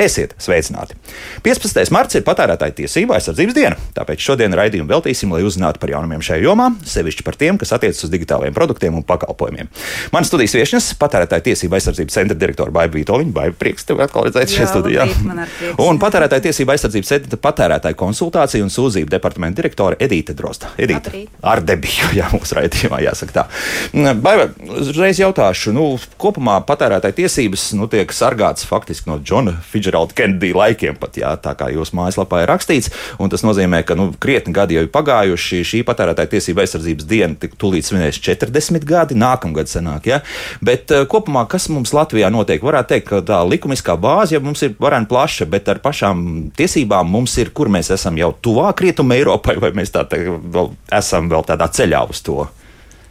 Esiet sveicināti! 15. marts ir patērētāja tiesība aizsardzības diena, tāpēc šodien raidījumu veltīsim, lai uzzinātu par jaunumiem šajā jomā, sevišķi par tiem, kas attiecas uz digitālajiem produktiem un pakalpojumiem. Mana studijas viesnes - patērētāja tiesība aizsardzības centra direktora Baiva Vitoļņa. Baiva, prieks tev atkal redzēt šajā studijā. Un patērētāja tiesība aizsardzības centra patērētāja konsultācija un sūdzību departamenta direktore Edīte Drosta. Edīte, ar debiju, jā, mūsu raidījumā jāsaka tā. Baiva, uzreiz jautāšu, nu, kopumā patērētāja tiesības nu, tiek sargātas faktiski no Džona Fidžera. Fitzgeralda Kennedy laikiem, pat, jā, tā kā jūsu mājaslapā ir rakstīts. Tas nozīmē, ka nu, krietni gadi jau ir pagājuši. Šī patērētāja tiesība aizsardzības diena tūlīt svinēs 40 gadi, nākamgad sanāk. Ja? Bet uh, kopumā, kas mums Latvijā notiek, varētu teikt, ka tā likumiskā bāze jau mums ir varēna plaša, bet ar pašām tiesībām mums ir, kur mēs esam jau tuvāk rietumē Eiropai, vai mēs tā te, vēl esam vēl tādā ceļā uz to.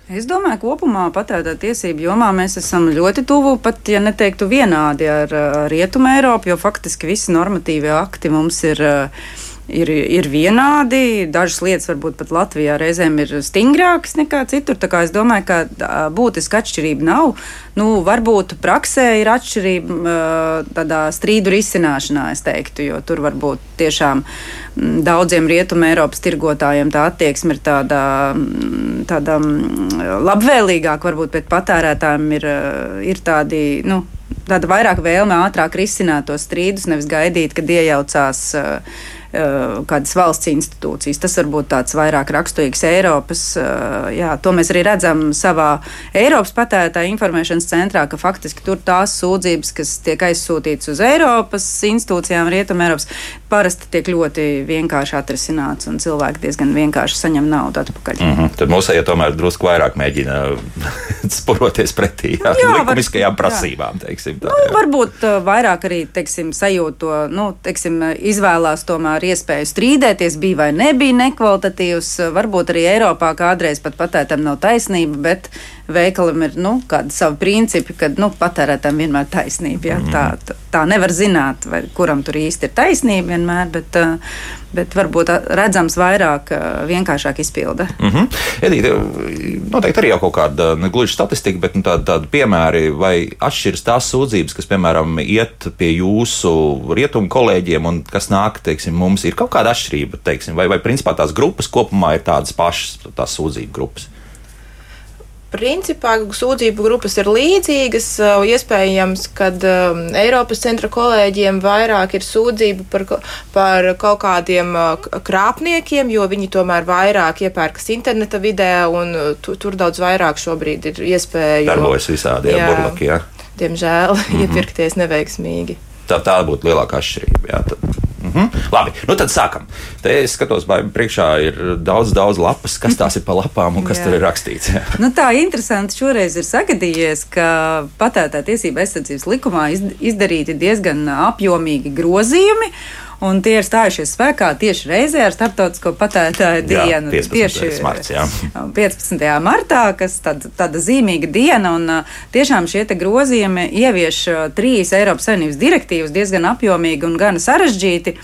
Es domāju, ka kopumā patērētāju tiesību jomā mēs esam ļoti tuvu, pat ja neteiktu vienādi ar Rietumu Eiropu, jo faktiski visi normatīvie akti mums ir. Uh, ir, ir vienādi. Dažas lietas varbūt pat Latvijā reizēm ir stingrākas nekā citur. Es domāju, ka būtiska atšķirība nav. Nu, varbūt praksē ir atšķirība tādā strīdu risināšanā, es teiktu, jo tur varbūt tiešām daudziem rietumē Eiropas tirgotājiem tā attieksme ir tāda, tāda labvēlīgāka, varbūt pret patērētājiem ir, ir tādi. Nu, Tāda vairāk vēlme ātrāk risināt tos strīdus, nevis gaidīt, kad iejaucās uh, kādas valsts institūcijas. Tas varbūt tāds vairāk raksturīgs Eiropas. Eh, jā, to mēs arī redzam savā Eiropas patērētāja informēšanas centrā, ka faktiski tur tās sūdzības, kas tiek aizsūtītas uz Eiropas institūcijām, Rietumē Eiropas, parasti tiek ļoti vienkārši atrisināts un cilvēki diezgan vienkārši saņem naudu atpakaļ. Mm -hmm. Tad mums ja tomēr drusku vairāk mēģina sporoties pretī jā, jā, likumiskajām var, prasībām. Jā. Teiksim, tā, nu, varbūt uh, vairāk arī teiksim, sajūt to, nu, teiksim, izvēlās tomēr iespēju strīdēties, bija vai nebija nekvalitatīvs. Varbūt arī Eiropā kādreiz pat patētam nav taisnība, bet veikalam ir nu, kādi savi principi, ka nu, patērētājiem vienmēr ir taisnība. Ja? Tā, tā, tā nevar zināt, vai kuram tur īsti ir taisnība vienmēr, bet, bet varbūt redzams vairāk vienkāršāk izpilde. Mm -hmm. Edīte, noteikti arī jau kaut kāda negluži statistika, bet nu, tāda, tāda piemēri, vai atšķiras tās sūdzības, kas, piemēram, iet pie jūsu rietumu kolēģiem un kas nāk, teiksim, mums ir kaut kāda atšķirība, teiksim, vai, vai principā tās grupas kopumā ir tādas pašas, tās sūdzību grupas. Principā sūdzību grupas ir līdzīgas. Iespējams, ka um, Eiropas centra kolēģiem vairāk ir sūdzību par, par kaut kādiem krāpniekiem, jo viņi tomēr vairāk iepērkas interneta vidē, un tu, tur daudz vairāk šobrīd ir iespēju. Darbojas visādi burlaki, jā. Diemžēl mm -hmm. iepirkties neveiksmīgi. Tā, tā būtu lielākā atšķirība. Jā, tad. -hmm. Labi, nu tad sākam. Te es skatos, vai priekšā ir daudz, daudz lapas, kas tās ir pa lapām un kas Jā. tur ir rakstīts. nu, tā interesanti šoreiz ir sagadījies, ka patērētāja tiesība aizsardzības likumā izdarīti diezgan apjomīgi grozījumi. Un tie ir stājušies spēkā tieši reizē ar Startautisko patērētāju dienu. Jā, 15. Tieši marts, jā. 15. martā, kas tad, tāda zīmīga diena, un tiešām šie grozījumi ievieš trīs Eiropas Savienības direktīvas diezgan apjomīgi un gan sarežģīti.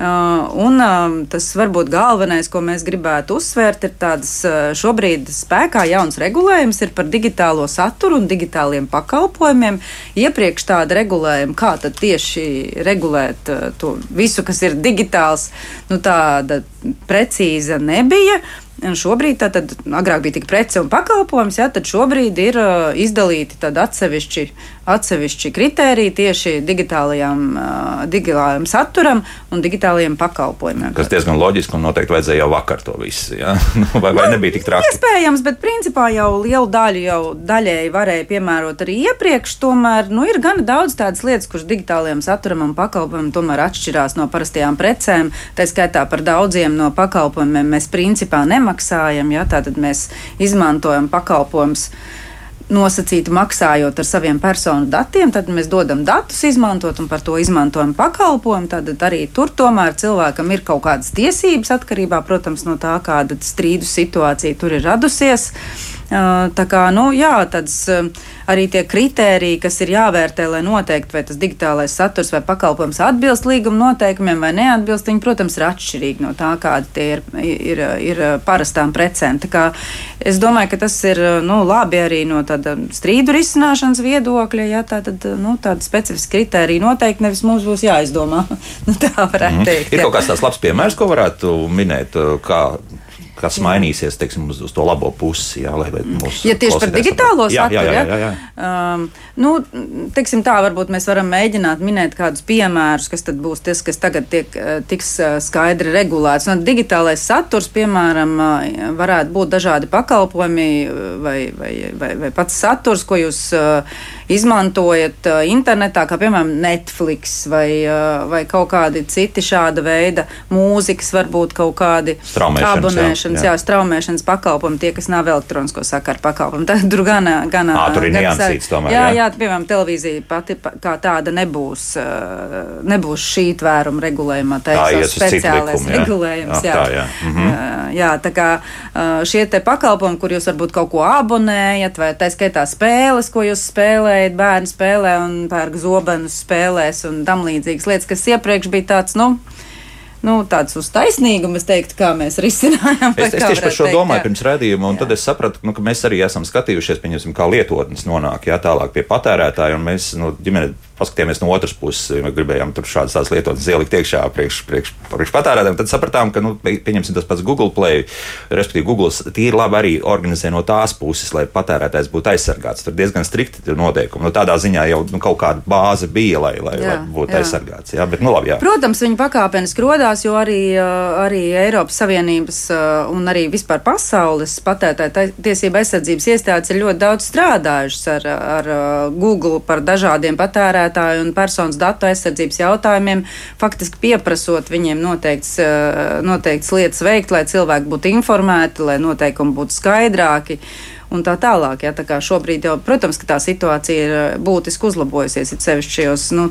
Uh, un uh, tas varbūt galvenais, ko mēs gribētu uzsvērt, ir tāds uh, šobrīd spēkā jauns regulējums par digitālo saturu un digitāliem pakalpojumiem. Iepriekš tāda regulējuma, kā tad tieši regulēt to visu, kas ir digitāls, nu tāda precīza nebija. Un šobrīd, tātad, agrāk bija tikai prece un pakalpojums, ja, tad šobrīd ir uh, izdalīti atsevišķi, atsevišķi kritēriji tieši digitālajām, uh, digitālajām saturam un digitālajiem pakalpojumiem. Tas diezgan loģiski un noteikti vajadzēja jau vakar to visu. Ja? Nu, vai, vai nu, nebija tik traki? Iespējams, bet principā jau lielu daļu jau daļēji varēja piemērot arī iepriekš. Tomēr nu, ir gana daudz tādas lietas, kuras digitālajiem saturam un pakalpojumam tomēr atšķirās no parastajām precēm. Tā skaitā par daudziem no pakalpojumiem mēs principā nemaksājam. Ja? Tātad mēs izmantojam pakalpojumus nosacīti maksājot ar saviem personu datiem, tad mēs dodam datus izmantot un par to izmantojam pakalpojumu. Tad arī tur tomēr cilvēkam ir kaut kādas tiesības atkarībā, protams, no tā, kāda strīdu situācija tur ir radusies. Tā kā, nu, jā, tāds, arī tie kritēriji, kas ir jāvērtē, lai noteikti, vai tas digitālais saturs vai pakalpojums atbilst līguma noteikumiem vai neatbilst, viņi, protams, ir atšķirīgi no tā, kādi tie ir, ir, ir parastām precēm. Es domāju, ka tas ir nu, labi arī no tāda strīdu risināšanas viedokļa, ja tā tad, nu, tāda specifiska kritērija noteikti nevis mums būs jāizdomā. nu, tā varētu mm. teikt. Ir jā. kaut kāds tāds labs piemērs, ko varētu minēt, kā kas mainīsies teiksim, uz, uz to labo pusi. Jā, lai, lai ja tieši par digitālo saturu, jā, jā, jā, jā, jā. Um, nu, teiksim tā, varbūt mēs varam mēģināt minēt kādus piemērus, kas tad būs tas, kas tagad tiek, eh, tiks eh, skaidri regulēts. Un digitālais saturs, piemēram, eh, varētu būt dažādi pakalpojumi vai, vai, vai, vai pats saturs, ko jūs uh, izmantojat uh, internetā, kā piemēram Netflix vai, uh, vai kaut kādi citi šāda veida mūzikas, varbūt kaut kādi abonēšanas straumēšanas, jā. jā, straumēšanas pakalpojumi, tie, kas nav elektronisko sakaru pakalpojumi. Tad tur gan, gan, à, tur ir niansīts tomēr. Jā, jā, jā, piemēram, televīzija pati kā tāda nebūs, nebūs šī tvēruma regulējumā. Tā ir speciālais likumu, jā. regulējums. Jā, jā. Tā, jā. Mhm. jā, tā kā šie te pakalpojumi, kur jūs varbūt kaut ko abonējat, vai tā skaitā spēles, ko jūs spēlējat, bērni spēlē un pērk zobenus spēlēs un tam līdzīgas lietas, kas iepriekš bija tāds, nu, nu, tāds uz taisnīgumu, es teiktu, kā mēs risinājām. Es, es tieši par šo teikt, domāju jā. pirms redzījuma, un jā. tad es sapratu, nu, ka mēs arī esam skatījušies, pieņemsim, kā lietotnes nonāk, jā, tālāk pie patērētāja, un mēs, nu, ģimene paskatījāmies no otras puses, ja gribējām tur šādas tās lietotnes ielikt iekšā priekš, priekš, priekš patērētājiem. Tad sapratām, ka, nu, pieņemsim tas pats Google Play, respektīvi Google tīri labi arī organizē no tās puses, lai patērētājs būtu aizsargāts. Tur diezgan strikti noteikumi. Nu, tādā ziņā jau nu, kaut kāda bāze bija, lai, lai, jā, lai būtu jā. aizsargāts. Jā, bet, nu, labi, jā. Protams, viņi pakāpeniski rodās, jo arī, arī Eiropas Savienības un arī vispār pasaules patērētāju tiesība aizsardzības iestādes ir ļoti daudz strādājušas ar, ar Google par dažādiem patērētāju un personas datu aizsardzības jautājumiem, faktiski pieprasot viņiem noteikts, noteikts lietas veikt, lai cilvēki būtu informēti, lai noteikumi būtu skaidrāki un tā tālāk. Ja, tā kā šobrīd jau, protams, tā situācija ir eh, būtiski uzlabojusies, it sevišķi šajos nu,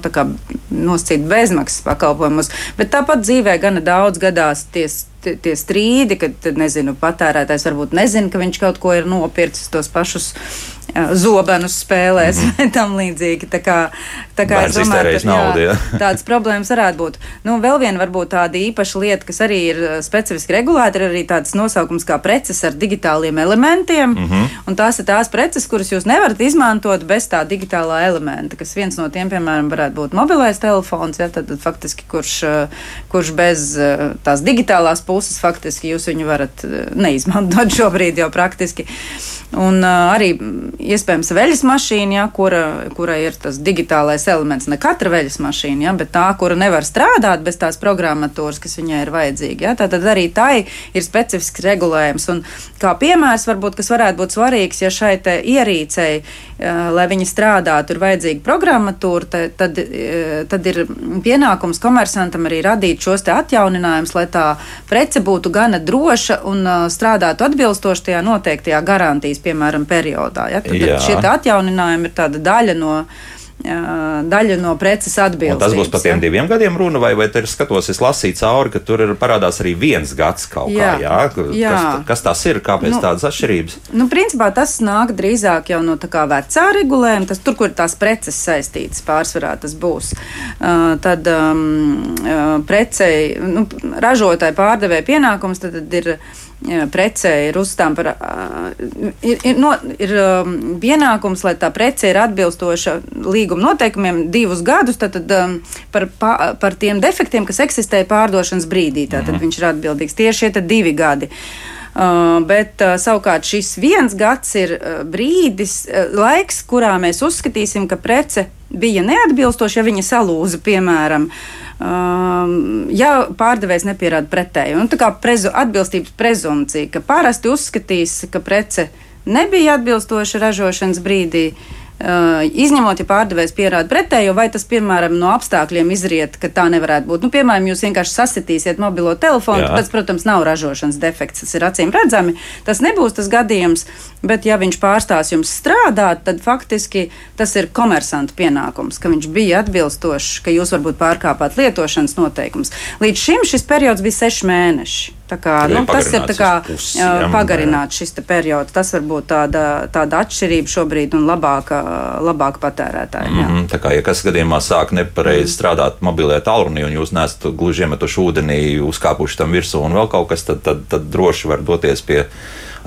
nosacīt bezmaksas pakalpojumus, bet tāpat dzīvē gana daudz gadās ties. Tie strīdi, kad nezinu, patērētājs varbūt nezina, ka viņš kaut ko ir nopircis tos pašus zobenus spēlēs mm -hmm. vai tam līdzīgi. Tā kā, tā kā es domāju, ka naudu, jā, tādas problēmas varētu būt. Nu, vēl viena varbūt tāda īpaša lieta, kas arī ir specifiski regulēta, ir arī tāds nosaukums kā preces ar digitāliem elementiem. Mm -hmm. Un tās ir tās preces, kuras jūs nevarat izmantot bez tā digitālā elementa, kas viens no tiem, piemēram, varētu būt mobilais telefons, ja, tad, tad faktiski kurš, kurš bez tās digitālās puses faktiski jūs viņu varat neizmantot šobrīd jau praktiski. Un arī iespējams veļas mašīna, ja, kura, kura ir tas digitālais elements. Ne katra veļas mašīna, ja, bet tā, kura nevar strādāt bez tās programmatūras, kas viņai ir vajadzīga. Ja, tad arī tai ir specifisks regulējums. Un kā piemērs, varbūt, kas varētu būt svarīgs, ja šai ierīcei, lai viņa strādātu, ir vajadzīga programmatūra, tad, tad, uh, tad ir pienākums komersantam arī radīt šos atjauninājumus, lai tā prece būtu gana droša un uh, strādātu atbilstoši tajā noteiktajā garantijas piemēram, periodā. Ja? Tad, tad šie atjauninājumi ir tāda daļa no daļa no preces atbildības. Tas būs par tiem diviem gadiem runa, vai, vai tur skatos, es lasīju cauri, ka tur ir parādās arī viens gads kaut jā, kā. Jā? Jā. Kas, kas tas ir, kāpēc nu, tādas atšķirības? Nu, principā tas nāk drīzāk jau no tā kā vecā regulējuma, tas tur, kur tās preces saistītas, pārsvarā tas būs. Uh, tad um, precei, nu, ražotāji pārdevēja pienākums, tad, tad ir prece ir uzstām par, ir, ir, no, ir pienākums, lai tā prece ir atbilstoša līguma noteikumiem divus gadus, tad, tad par, par tiem defektiem, kas eksistē pārdošanas brīdī, tad mhm. viņš ir atbildīgs tieši šie divi gadi. Uh, bet uh, savukārt šis viens gads ir uh, brīdis, laiks, kurā mēs uzskatīsim, ka prece bija neatbilstoša, ja viņa salūza, piemēram, uh, Um, ja pārdevējs nepierāda pretēju. Un, tā kā prezu, atbilstības prezumcija, ka parasti uzskatīs, ka prece nebija atbilstoša ražošanas brīdī, Uh, izņemot, ja pārdevējs pierāda pretējo, vai tas, piemēram, no apstākļiem izriet, ka tā nevarētu būt. Nu, piemēram, jūs vienkārši sasitīsiet mobilo telefonu, tas, protams, nav ražošanas defekts, tas ir acīm redzami. Tas nebūs tas gadījums, bet, ja viņš pārstās jums strādāt, tad faktiski tas ir komersanta pienākums, ka viņš bija atbilstošs, ka jūs varbūt pārkāpāt lietošanas noteikumus. Līdz šim šis periods bija seši mēneši. Kā, nu, tas ir tā kā, pusi, jā, pagarināts šis periods. Tas var būt tāda, tāda atšķirība šobrīd un labāka, labāka patērētāja. Mm -hmm, kā, ja kas gadījumā sāk nepareizi strādāt mobilajā tālrunī, un jūs neesat gluži iemetuši ūdenī, uzkāpuši tam virsū un vēl kaut kas, tad, tad, tad droši var doties pie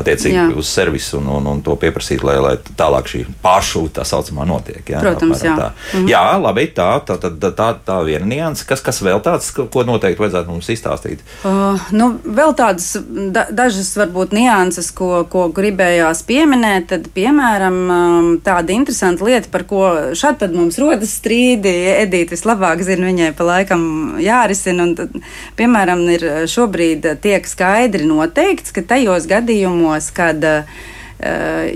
attiecīgi Jā. uz servisu un, un, un to pieprasīt, lai, lai tālāk šī pāršūta tā saucamā notiek. Jā, Protams, jā. Tā. -hmm. jā, labi, tā, tā, tā, tā, tā, viena nianses. Kas, kas vēl tāds, ko noteikti vajadzētu mums izstāstīt? Uh, nu, vēl tādas da, dažas varbūt nianses, ko, ko gribējās pieminēt. Tad, piemēram, um, tāda interesanta lieta, par ko šad tad mums rodas strīdi. Edīte vislabāk zina, viņai pa laikam jārisina. Un, tad, piemēram, ir šobrīd tiek skaidri noteikts, ka tajos gadījumos, kad uh,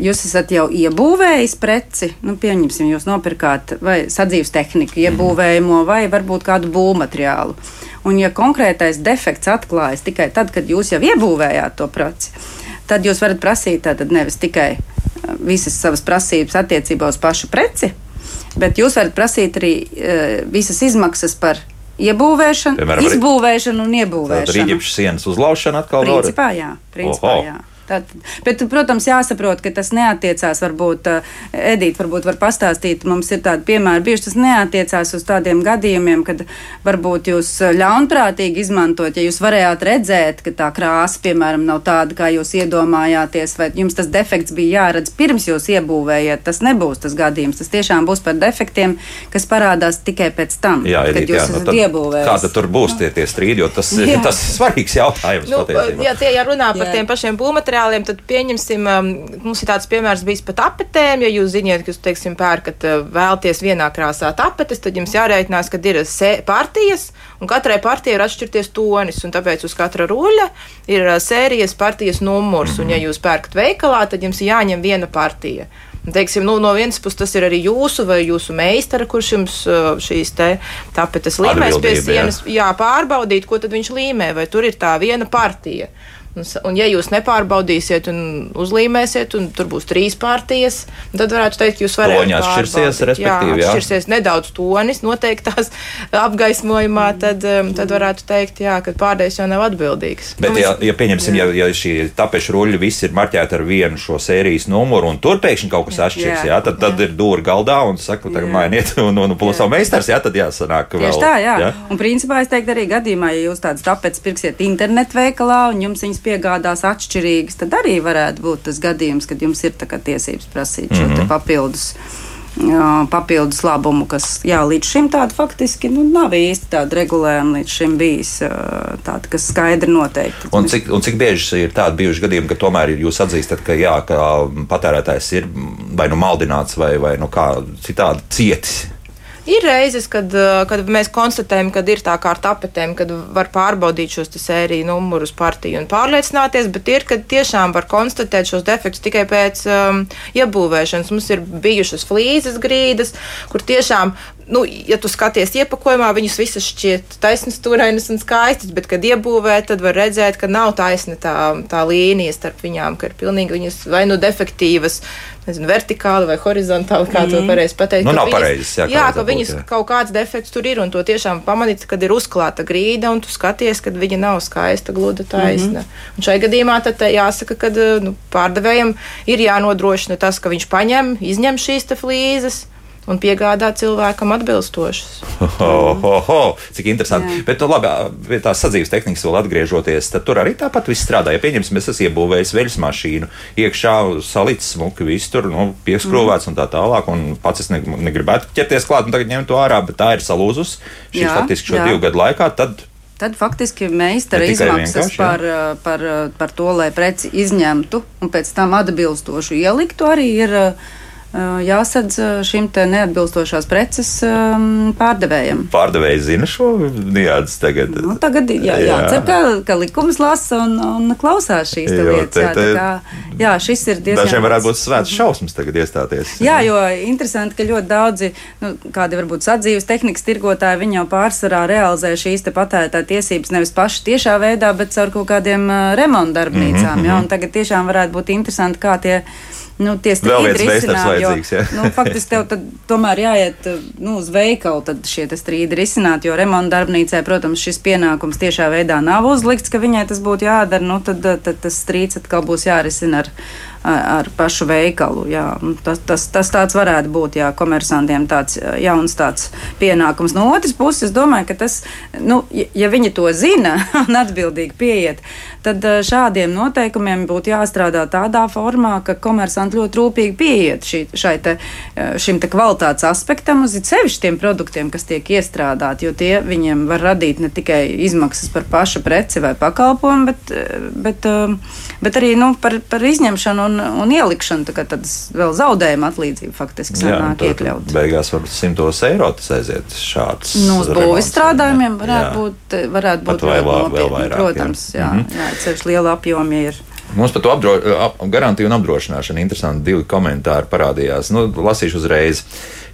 jūs esat jau iebūvējis preci, nu, pieņemsim, jūs nopirkāt vai sadzīves tehniku, iebūvējamo vai varbūt kādu būvmateriālu. Un, ja konkrētais defekts atklājas tikai tad, kad jūs jau iebūvējāt to preci, tad jūs varat prasīt tātad nevis tikai uh, visas savas prasības attiecībā uz pašu preci, bet jūs varat prasīt arī uh, visas izmaksas par iebūvēšanu, Piemēram, izbūvēšanu un iebūvēšanu. rīķepšu sienas uzlaušana atkal vēl. Principā, jā. Principā, Oho. jā. Tad, bet, protams, jāsaprot, ka tas neatiecās. Varbūt uh, Edīte varbūt var pastāstīt, mums ir tādi piemēri bijuši. Tas neatiecās uz tādiem gadījumiem, kad varbūt jūs uh, ļaunprātīgi izmantot, ja jūs varējāt redzēt, ka tā krāsa, piemēram, nav tāda, kā jūs iedomājāties, vai jums tas defekts bija jāredz pirms jūs iebūvējat. Tas nebūs tas gadījums. Tas tiešām būs par defektiem, kas parādās tikai pēc tam, Jā, kad Edita, jūs jā, nu esat tad iebūvējis. Kā tad tur būs tie, tie strīdi, jo tas, Jā. tas ir svarīgs jautājums Nu, ja, tie, ja runā par Jā. tiem pašiem būvmateriāliem, tad pieņemsim, um, mums ir tāds piemērs bijis par tapetēm. Ja jūs zināt, ka jūs, teiksim, pērkat uh, vēlties vienā krāsā tapetes, tad jums jārēķinās, ka ir se- partijas, un katrai partijai ir atšķirties tonis, un tāpēc uz katra ruļa ir uh, sērijas partijas numurs, un ja jūs pērkat veikalā, tad jums jāņem viena partija. Teiksim, nu, no vienas puses tas ir arī jūsu vai jūsu meistara, kurš jums uh, šīs te tapetes līmēs pie Atbildība, jā. sienas jā, pārbaudīt, ko tad viņš līmē, vai tur ir tā viena partija. Un, un ja jūs nepārbaudīsiet un uzlīmēsiet, un tur būs trīs partijas, tad varētu teikt, ka jūs varat Toņi atšķirsies, respektīvi, jā. jā. atšķirsies nedaudz tonis noteiktās apgaismojumā, tad, um, tad varētu teikt, jā, ka pārdējs jau nav atbildīgs. Bet, Nu, ja, ja pieņemsim, ja, ja šī tapešu ruļļi viss ir marķēti ar vienu šo sērijas numuru, un tur pēkšņi kaut kas atšķirs, jā, Jā. tad, tad ir dūri galdā un saka, tagad Jā. mainiet, un, un, un plus Jā. savu meistars, jā, tad jāsanāk vēl. Tieši tā, jā. jā? jā. Un principā es teiktu arī gadījumā, ja jūs tādas tapetes pirksiet internetu veikalā un jums viņas piegādās atšķirīgas, tad arī varētu būt tas gadījums, kad jums ir tiesības prasīt šo mm -hmm. papildus. jā, Papildus labumu, kas jā, līdz šim tāda faktiski nu, nav īsti tāda regulējuma, līdz šim bijis tāda, kas skaidri noteikti. Un cik, un cik bieži ir tādi bijuši gadījumi, ka tomēr jūs atzīstat, ka, jā, ka patērētājs ir vai nu maldināts, vai, vai nu kā citādi cietis? Ir reizes, kad, uh, kad mēs konstatējam, ka ir tā kā ar tapetēm, kad var pārbaudīt šos sēriju numurus partiju un pārliecināties, bet ir, kad tiešām var konstatēt šos defektus tikai pēc um, iebūvēšanas. Mums ir bijušas flīzes grīdas, kur tiešām, nu, ja tu skaties iepakojumā, viņas visas šķiet taisnas, turainas un skaistas, bet, kad iebūvē, tad var redzēt, ka nav taisna tā, tā līnija starp viņām, ka ir pilnīgi viņas vai nu defektīvas, nezinu, vertikāli vai horizontāli, kā mm. to pareizi pateikt. Nu, nav pareizes, jā, jā, ka būt, viņas jā. kaut kāds defekts tur ir, un to tiešām pamanīt, kad ir uzklāta grīda, un tu skaties, ka viņa nav skaista, gluda, taisna. Mm -hmm. Un šai gadījumā tad te jāsaka, ka nu, pārdevējam ir jānodrošina tas, ka viņš paņem, izņem šīs flīzes. Un piegādā cilvēkam atbilstošas. Ho, ho, ho, cik interesanti. Jā. Bet, nu, labi, pie tās sadzīves tehnikas vēl atgriežoties, tad tur arī tāpat viss strādā. Ja pieņemsim, es esmu iebūvējis veļas mašīnu, iekšā salicis smuki, viss tur nu, pieskrūvēts mm. un tā tālāk. Un pats es ne, negribētu ķerties klāt un tagad ņemt to ārā, bet tā ir salūzus. Šī faktiski šo jā. divu gadu laikā. Tad Tad faktiski meistara izmaksas par, ā, par, ā, par to, lai preci izņemtu un pēc tam atbilstoši ieliktu, arī ir ā, jāsadz šim te neatbilstošās preces pārdevējam. pārdevēji zina šo nianses tagad. Nu, tagad ir jā, Jā. jācer, ka, ka likums lasa un, un klausās šīs Jo, lietas. te- Jā, te- tā kā, jā, šis ir diezgan. Dažiem varētu būt svēts šausmas tagad iestāties. Jā, jo interesanti, ka ļoti daudzi, nu, kādi varbūt sadzīves tehnikas tirgotāji, viņi jau pārsvarā realizē šīs te patērētāja tiesības nevis paši tiešā veidā, bet caur kaut kādiem uh, remontdarbnīcām. Mm -hmm. ja, un tagad tiešām varētu būt interesanti, kā tie nu, tie strīdi risināt. Jo, jā. nu, faktiski tev tomēr jāiet nu, uz veikalu, tad šie strīdi risināt, jo remonta darbnīcē, protams, šis pienākums tiešā veidā nav uzlikts, ka viņai tas būtu jādara. Nu, tad, tad tas strīds atkal būs jārisina ar, ar pašu veikalu. Jā. Nu, Tas, tas, tas tāds varētu būt, jā, komersantiem tāds jauns tāds pienākums. No otras puses, es domāju, ka tas, nu, ja, ja viņi to zina un atbildīgi pieiet, tad eh, šādiem noteikumiem būtu jāstrādā tādā formā, ka komersanti ļoti rūpīgi pieiet šī, šai te, eh, šim te kvalitātes aspektam, uz sevišķi tiem produktiem, kas tiek iestrādāti, jo tie viņiem var radīt ne tikai izmaksas par pašu preci vai pakalpojumu, bet, eh, bet, bet arī nu, par, par izņemšanu un, un ielikšanu. Tā Tādas vēl zaudējuma atlīdzība faktiski sanāk iekļaut. Beigās varbūt simtos eiro tas aiziet šāds. Nu, uz būvis strādājumiem varētu Jā. būt, varētu būt vēl- vēl vairāk, jā. Protams, jā, Mhm. jā, jā ceļš liela apjoma ir. Mums par to apdro, ap, garantiju un apdrošināšanu interesanti divi komentāri parādījās. Nu, lasīšu uzreiz.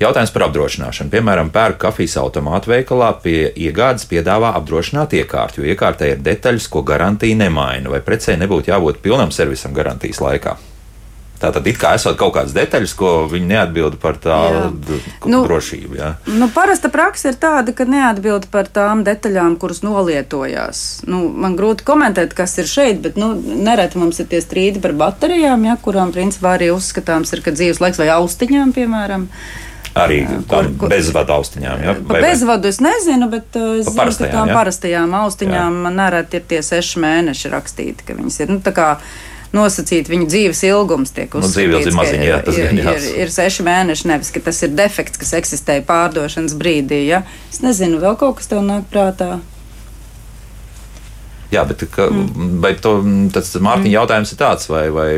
Jautājums par apdrošināšanu. Piemēram, pērk kafijas automātu veikalā pie iegādes piedāvā apdrošināt iekārtu, jo iekārtē ir detaļas, ko garantija nemaina, vai precē nebūtu jābūt pilnam servisam garantijas laikā. Tātad it kā esot kaut kādas detaļas, ko viņi neatbild par tā Nu, drošību. Jā. Nu, parasta praksa ir tāda, ka neatbild par tām detaļām, kuras nolietojās. Nu, man grūti komentēt, kas ir šeit, bet nu, nereti mums ir tie strīdi par baterijām, ja, kurām principā arī uzskatāms ir, ka dzīves laiks vai austiņām, piemēram. Arī tādām bezvadu austiņām. Jā, Pa bezvadu es nezinu, bet es Pa zinu, ka tām jā? parastajām austiņām nereti ir tie seši mēneši rakstīti, ka viņas ir. Nu, tā nosacīt viņu dzīves ilgums Nu, dzīve ilgs ir maziņa, jā, tas ir, ir, ir seši mēneši, nevis, ka tas ir defekts, kas eksistē pārdošanas brīdī. Ja? Es nezinu, vēl kaut kas tev nāk prātā. Jā, bet ka, mm. vai to, tas Mārtiņa mm. jautājums ir tāds, vai, vai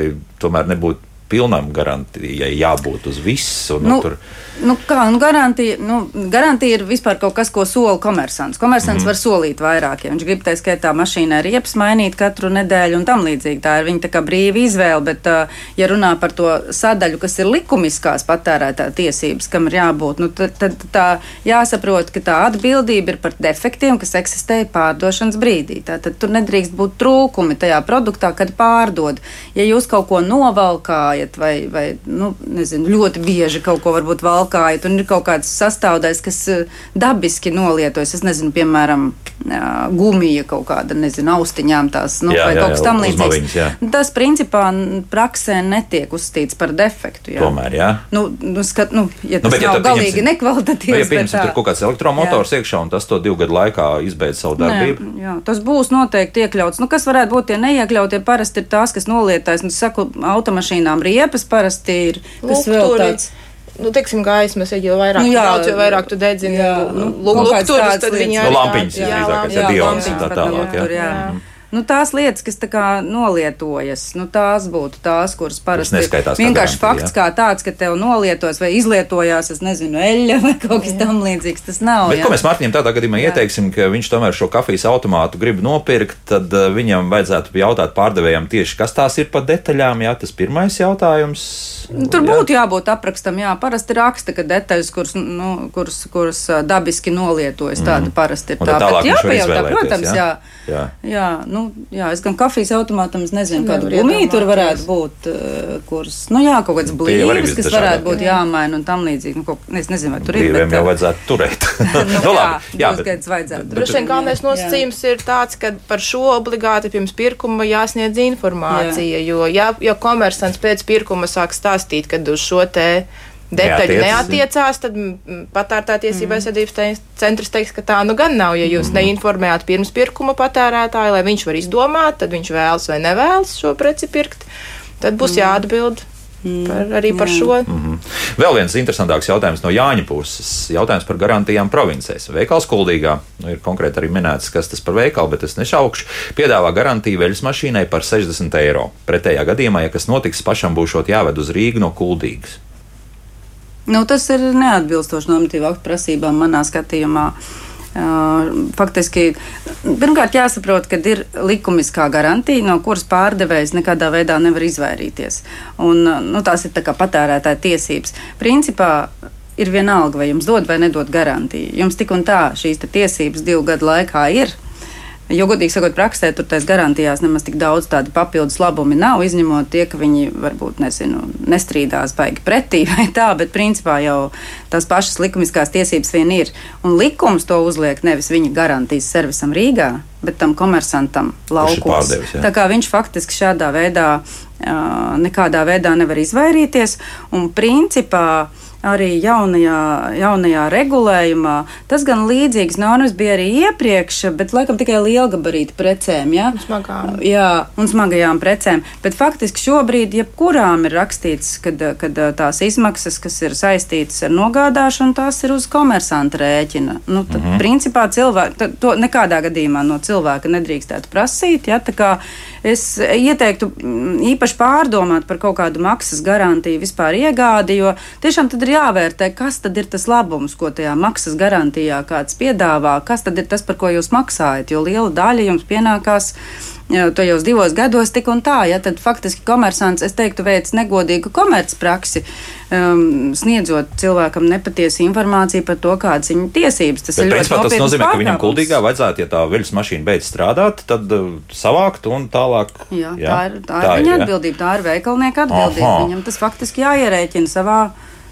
tomēr nebūtu pilnam garantijai jābūt uz visu? Nu, Nu, tur, Nu, kā, nu, garantija, nu, garantija ir vispār kaut kas, ko sola komersants. Komersants mm. var solīt vairāk, ja viņš grib tā skaitā mašīnai riepas mainīt katru nedēļu un tam līdzīgi. Tā ir viņa tā kā brīva izvēle, bet, uh, ja runā par to sadaļu, kas ir likumiskās patērētā tiesības, kam ir jābūt, nu, tad, tad tā jāsaprot, ka tā atbildība ir par defektiem, kas eksistēja pārdošanas brīdī. Tātad tur nedrīkst būt trūkumi tajā produktā, kad pārdod. Ja jūs kaut ko novalkājat vai, vai nu, nezinu, ļoti bieži kaut ko varbūt valkājat, un ir kaut kāds sastāvdaļas, kas eh, dabiski nolietojas, es nezinu, piemēram, ā, gumija kaut kāda, nezinu, austiņām tās, nu, Jā, vai jā, kaut kas jā, tam jā. līdzīgs. Tas, principā, praksē netiek uzstīts par defektu. Jā. tomēr, jā. Nu, nu, skat, nu, ja Nu, tas bet, ja nav tu galīgi nekvalitatīvs, Nu, ja bet pieņemsim, tā- tur kaut kāds elektromotors iekšā, un tas to divu gadu laikā izbeidz savu darbību. Nē, jā, tas būs noteikti iekļauts. Nu, kas varētu būt tie neiekļautie? Parasti ir tās, kas nolietājas. Nu, saku, automašīnām riepas parasti ir. Kas vēl tāds? Nu, teiksim, gaismas, ja jo vairāk Nu, jā, brauc, jo vairāk tu dedzini jā, nu, nu, lukturus, tad viņi lietas. Nu, arī lampiņas jā, jā, lampiņas, un tā tālāk, jā. Jā. Jā. Nu, tās lietas, kas tā kā nolietojas, nu, tās būtu tās, kuras parasti neskaitās kā vienkārši fakts kā tāds, ka tev nolietojas vai izlietojās, es nezinu, eļļa vai kaut kas tam līdzīgs. Tas nav. Bet, jā. ko mēs Mārtiņam tādā gadījumā Jā. ieteiksim, ka viņš tomēr šo kafijas automātu grib nopirkt, tad uh, viņam vajadzētu jautāt pārdevējam tieši, kas tās ir pa detaļām. Jā, tas pirmais jautājums. Nu, Tur jā. būtu jābūt aprakstam, jā, parasti raksta, ka detaļas, kuras, nu, kuras, kuras dabiski nolietojas, tāda parasti ir tā. Bet jāpajautā, protams, jā? jā. Jā. Jā, nu, jā, es gan kafijas automātam es nezinu, kādu gumiju tur varētu būt, kuras, nu jā, kaut arī blīvas, kas varētu būt jā. jāmaina un tam līdzīgi. Nu, kaut, es nezinu, vai tur ir. Brīviem bet, jau vajadzētu turēt. Nu, Nu, jā, labi, jā, bet- gads vajadzētu. Droši vien galvenais Jā. nosacījums ir tāds, ka par šo obligāti pirms pirkuma jāsniedz informācija. Jo, ja, ja komersants pēc pirkuma sāk stāstīt, ka uz šo te detaļu neatiecās, tad mm, patērētā tiesība aizsardzības te- centrs teiks, ka tā nu gan nav. Ja jūs neinformējāt pirms pirkuma patērētāju, lai viņš var izdomāt, tad viņš vēlas vai nevēlas šo preci pirkt, tad būs jāatbild par, arī par Jā. šo. Mhm. Vēl viens interesantāks jautājums no Jāņa puses. Jautājums par garantijām provincēs. Veikals Kuldīgā, nu, ir konkrēti arī minēts, kas tas par veikalu, bet es nešaukšu, piedāvā garantiju veļas mašīnai par 60 eiro. Pretējā gadījumā, ja kas notiks, pašam būšot jāved uz Rīgu no Kuldīgas. Nu, tas ir neatbilstoši normatīvu aktu prasībām manā skatījumā. Uh, faktiski, pirmkārt, jāsaprot, ka ir likumiskā garantija, no kuras pārdevējs nekādā veidā nevar izvairīties. Un, nu, tās ir tā patērētāja tiesības. Principā ir vienalga, vai jums dod vai nedod garantiju. Jums tik un tā šīs tiesības divu gadu laikā ir. Jo, godīgi sakot, praksē tur tais garantijās nemaz tik daudz tādu papildus labumi nav, izņemot tie, ka viņi varbūt nezinu, nestrīdās baigi pretī vai tā, bet principā jau tās pašas likumiskās tiesības vien ir. Un likums to uzliek nevis viņa garantijas servisam Rīgā, bet tam komersantam laukos. pārdevis. Tā kā viņš faktiski šādā veidā nekādā veidā nevar izvairīties un principā arī jaunajā, jaunajā regulējumā. Tas gan līdzīgs normas bija arī iepriekš, bet laikam tikai lielgabarīta precēm. Ja? Smagām. Jā, un smagajām precēm. Bet faktiski šobrīd jebkurām ir rakstīts, ka tās izmaksas, kas ir saistītas ar nogādāšanu, tās ir uz komersanta rēķina. Nu, tad, mm -hmm. principā, cilvēki, to nekādā gadījumā no cilvēka nedrīkstētu prasīt. Ja? Es ieteiktu mm, īpaši pārdomāt par kaut kādu maksas garantiju vispār iegādi, jo tiešām tad ir jāvērtē, kas tad ir tas labums, ko tajā maksas garantijā kāds piedāvā, kas tad ir tas, par ko jūs maksājat, jo liela daļa jums pienākās tajos divos gados tik un tā. Ja, tad faktiski komersants, es teiktu, veic negodīgu komercpraksi, um, sniedzot cilvēkam nepatiesu informāciju par to, kādas viņa tiesības. Tas, Bet, ir principā, tas nozīmē, ka viņam pārkāpums. kuldīgā vajadzētu, ja tā viļņas mašīna beidz strādāt, tad uh, savākt un tālāk. Jā, jā, tā ir, tā ir tā viņa jā. atbildība, tā ir veikalnieka atbildība. Aha. Viņam tas faktiski jāierēķina savā,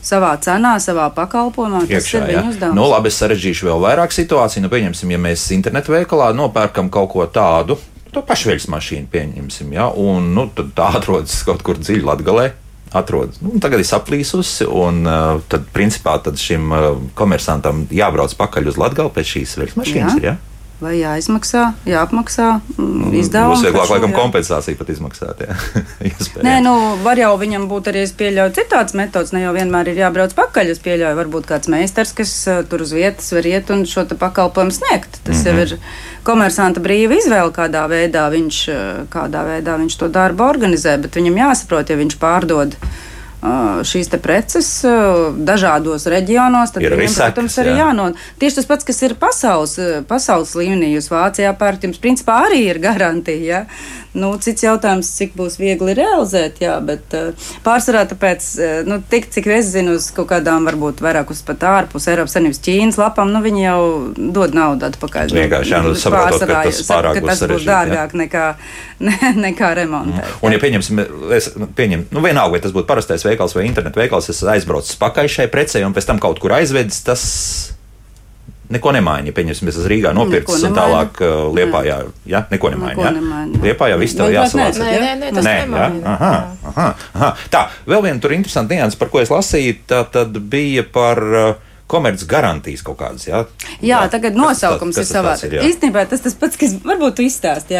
savā cenā, savā pakalpojumā. Tas Iekšā, ir ja? uzdevums. nu, labi, es sarežģīšu vēl vairāk situāciju. Nu, pieņemsim, ja mēs internetu veikalā nopērkam kaut ko tādu, to pašveļas mašīnu pieņemsim, ja? un nu, tā atrodas kaut kur dziļi latgalē. Atrodas. Nu, tagad ir saplīsusi, un uh, tad, principā, tad šim uh, komersantam jābrauc pakaļ uz Latviju pēc šīs veļas mašīnas. Jā. Ja? Vai jāizmaksā, jāapmaksā mm, izdevumi? Būs vieglāk, laikam, kompensācija pat izmaksāt. Nē, nu, var jau viņam būt arī, es pieļauju, citāds metods. Ne jau vienmēr ir jābrauc pakaļ. Es pieļauju, varbūt kāds meistars, kas uh, tur uz vietas var iet un šo pakalpojumu sniegt. Tas mm -hmm. jau ir komersanta brīva izvēle, kādā veidā viņš, uh, kādā veidā viņš to darbu organizē. Bet viņam jāsaprot, ja viņš pārdod. Uh, Šīs preces uh, dažādos reģionos, tad Ir arī viņam, protams, arī jā. jānod. Tieši tas pats, kas ir pasaules, uh, pasaules līmenī. Jūs Vācijā pērkat, jums principā arī ir garantija. Ja? Nu, cits jautājums, cik būs viegli realizēt, jā, bet uh, pārsvarā tāpēc, uh, nu, tik cik es zinu, uz kaut kādām varbūt vairāk uz pat ārpus Eiropas Savienības Ķīnas lapām, nu, viņi jau dod naudu atpakaļ. Vienkārši, jā, nu, saprotot, ka tas pārāk ka tas būs dārgāk nekā, ne, nekā remontēt. Un, ja pieņemsim, es pieņemu, nu, vienalga, vai tas būtu parastais veikals vai internetu veikals, es aizbraucu pakaļ šai precei un pēc tam kaut kur aizvedis, tas neko nemaina. Ja pieņemsim, es esmu Rīgā nopircis un tālāk uh, Liepājā, ja, neko nemaina. Neko Ja? nemaina. Liepājā viss tev Vai jāsavāc. nē? Nē, nē, tas Nē, jā, nemaina. aha, aha, aha. Tā, vēl viena tur interesanta nianses, par ko es lasīju, tā tad bija par uh, komerces garantijas kaut kādas. Jā, Jā, tagad nosaukums kas ir savādāk. ir, jā? Īstenībā tas tas pats, kas varbūt tu izstāsti.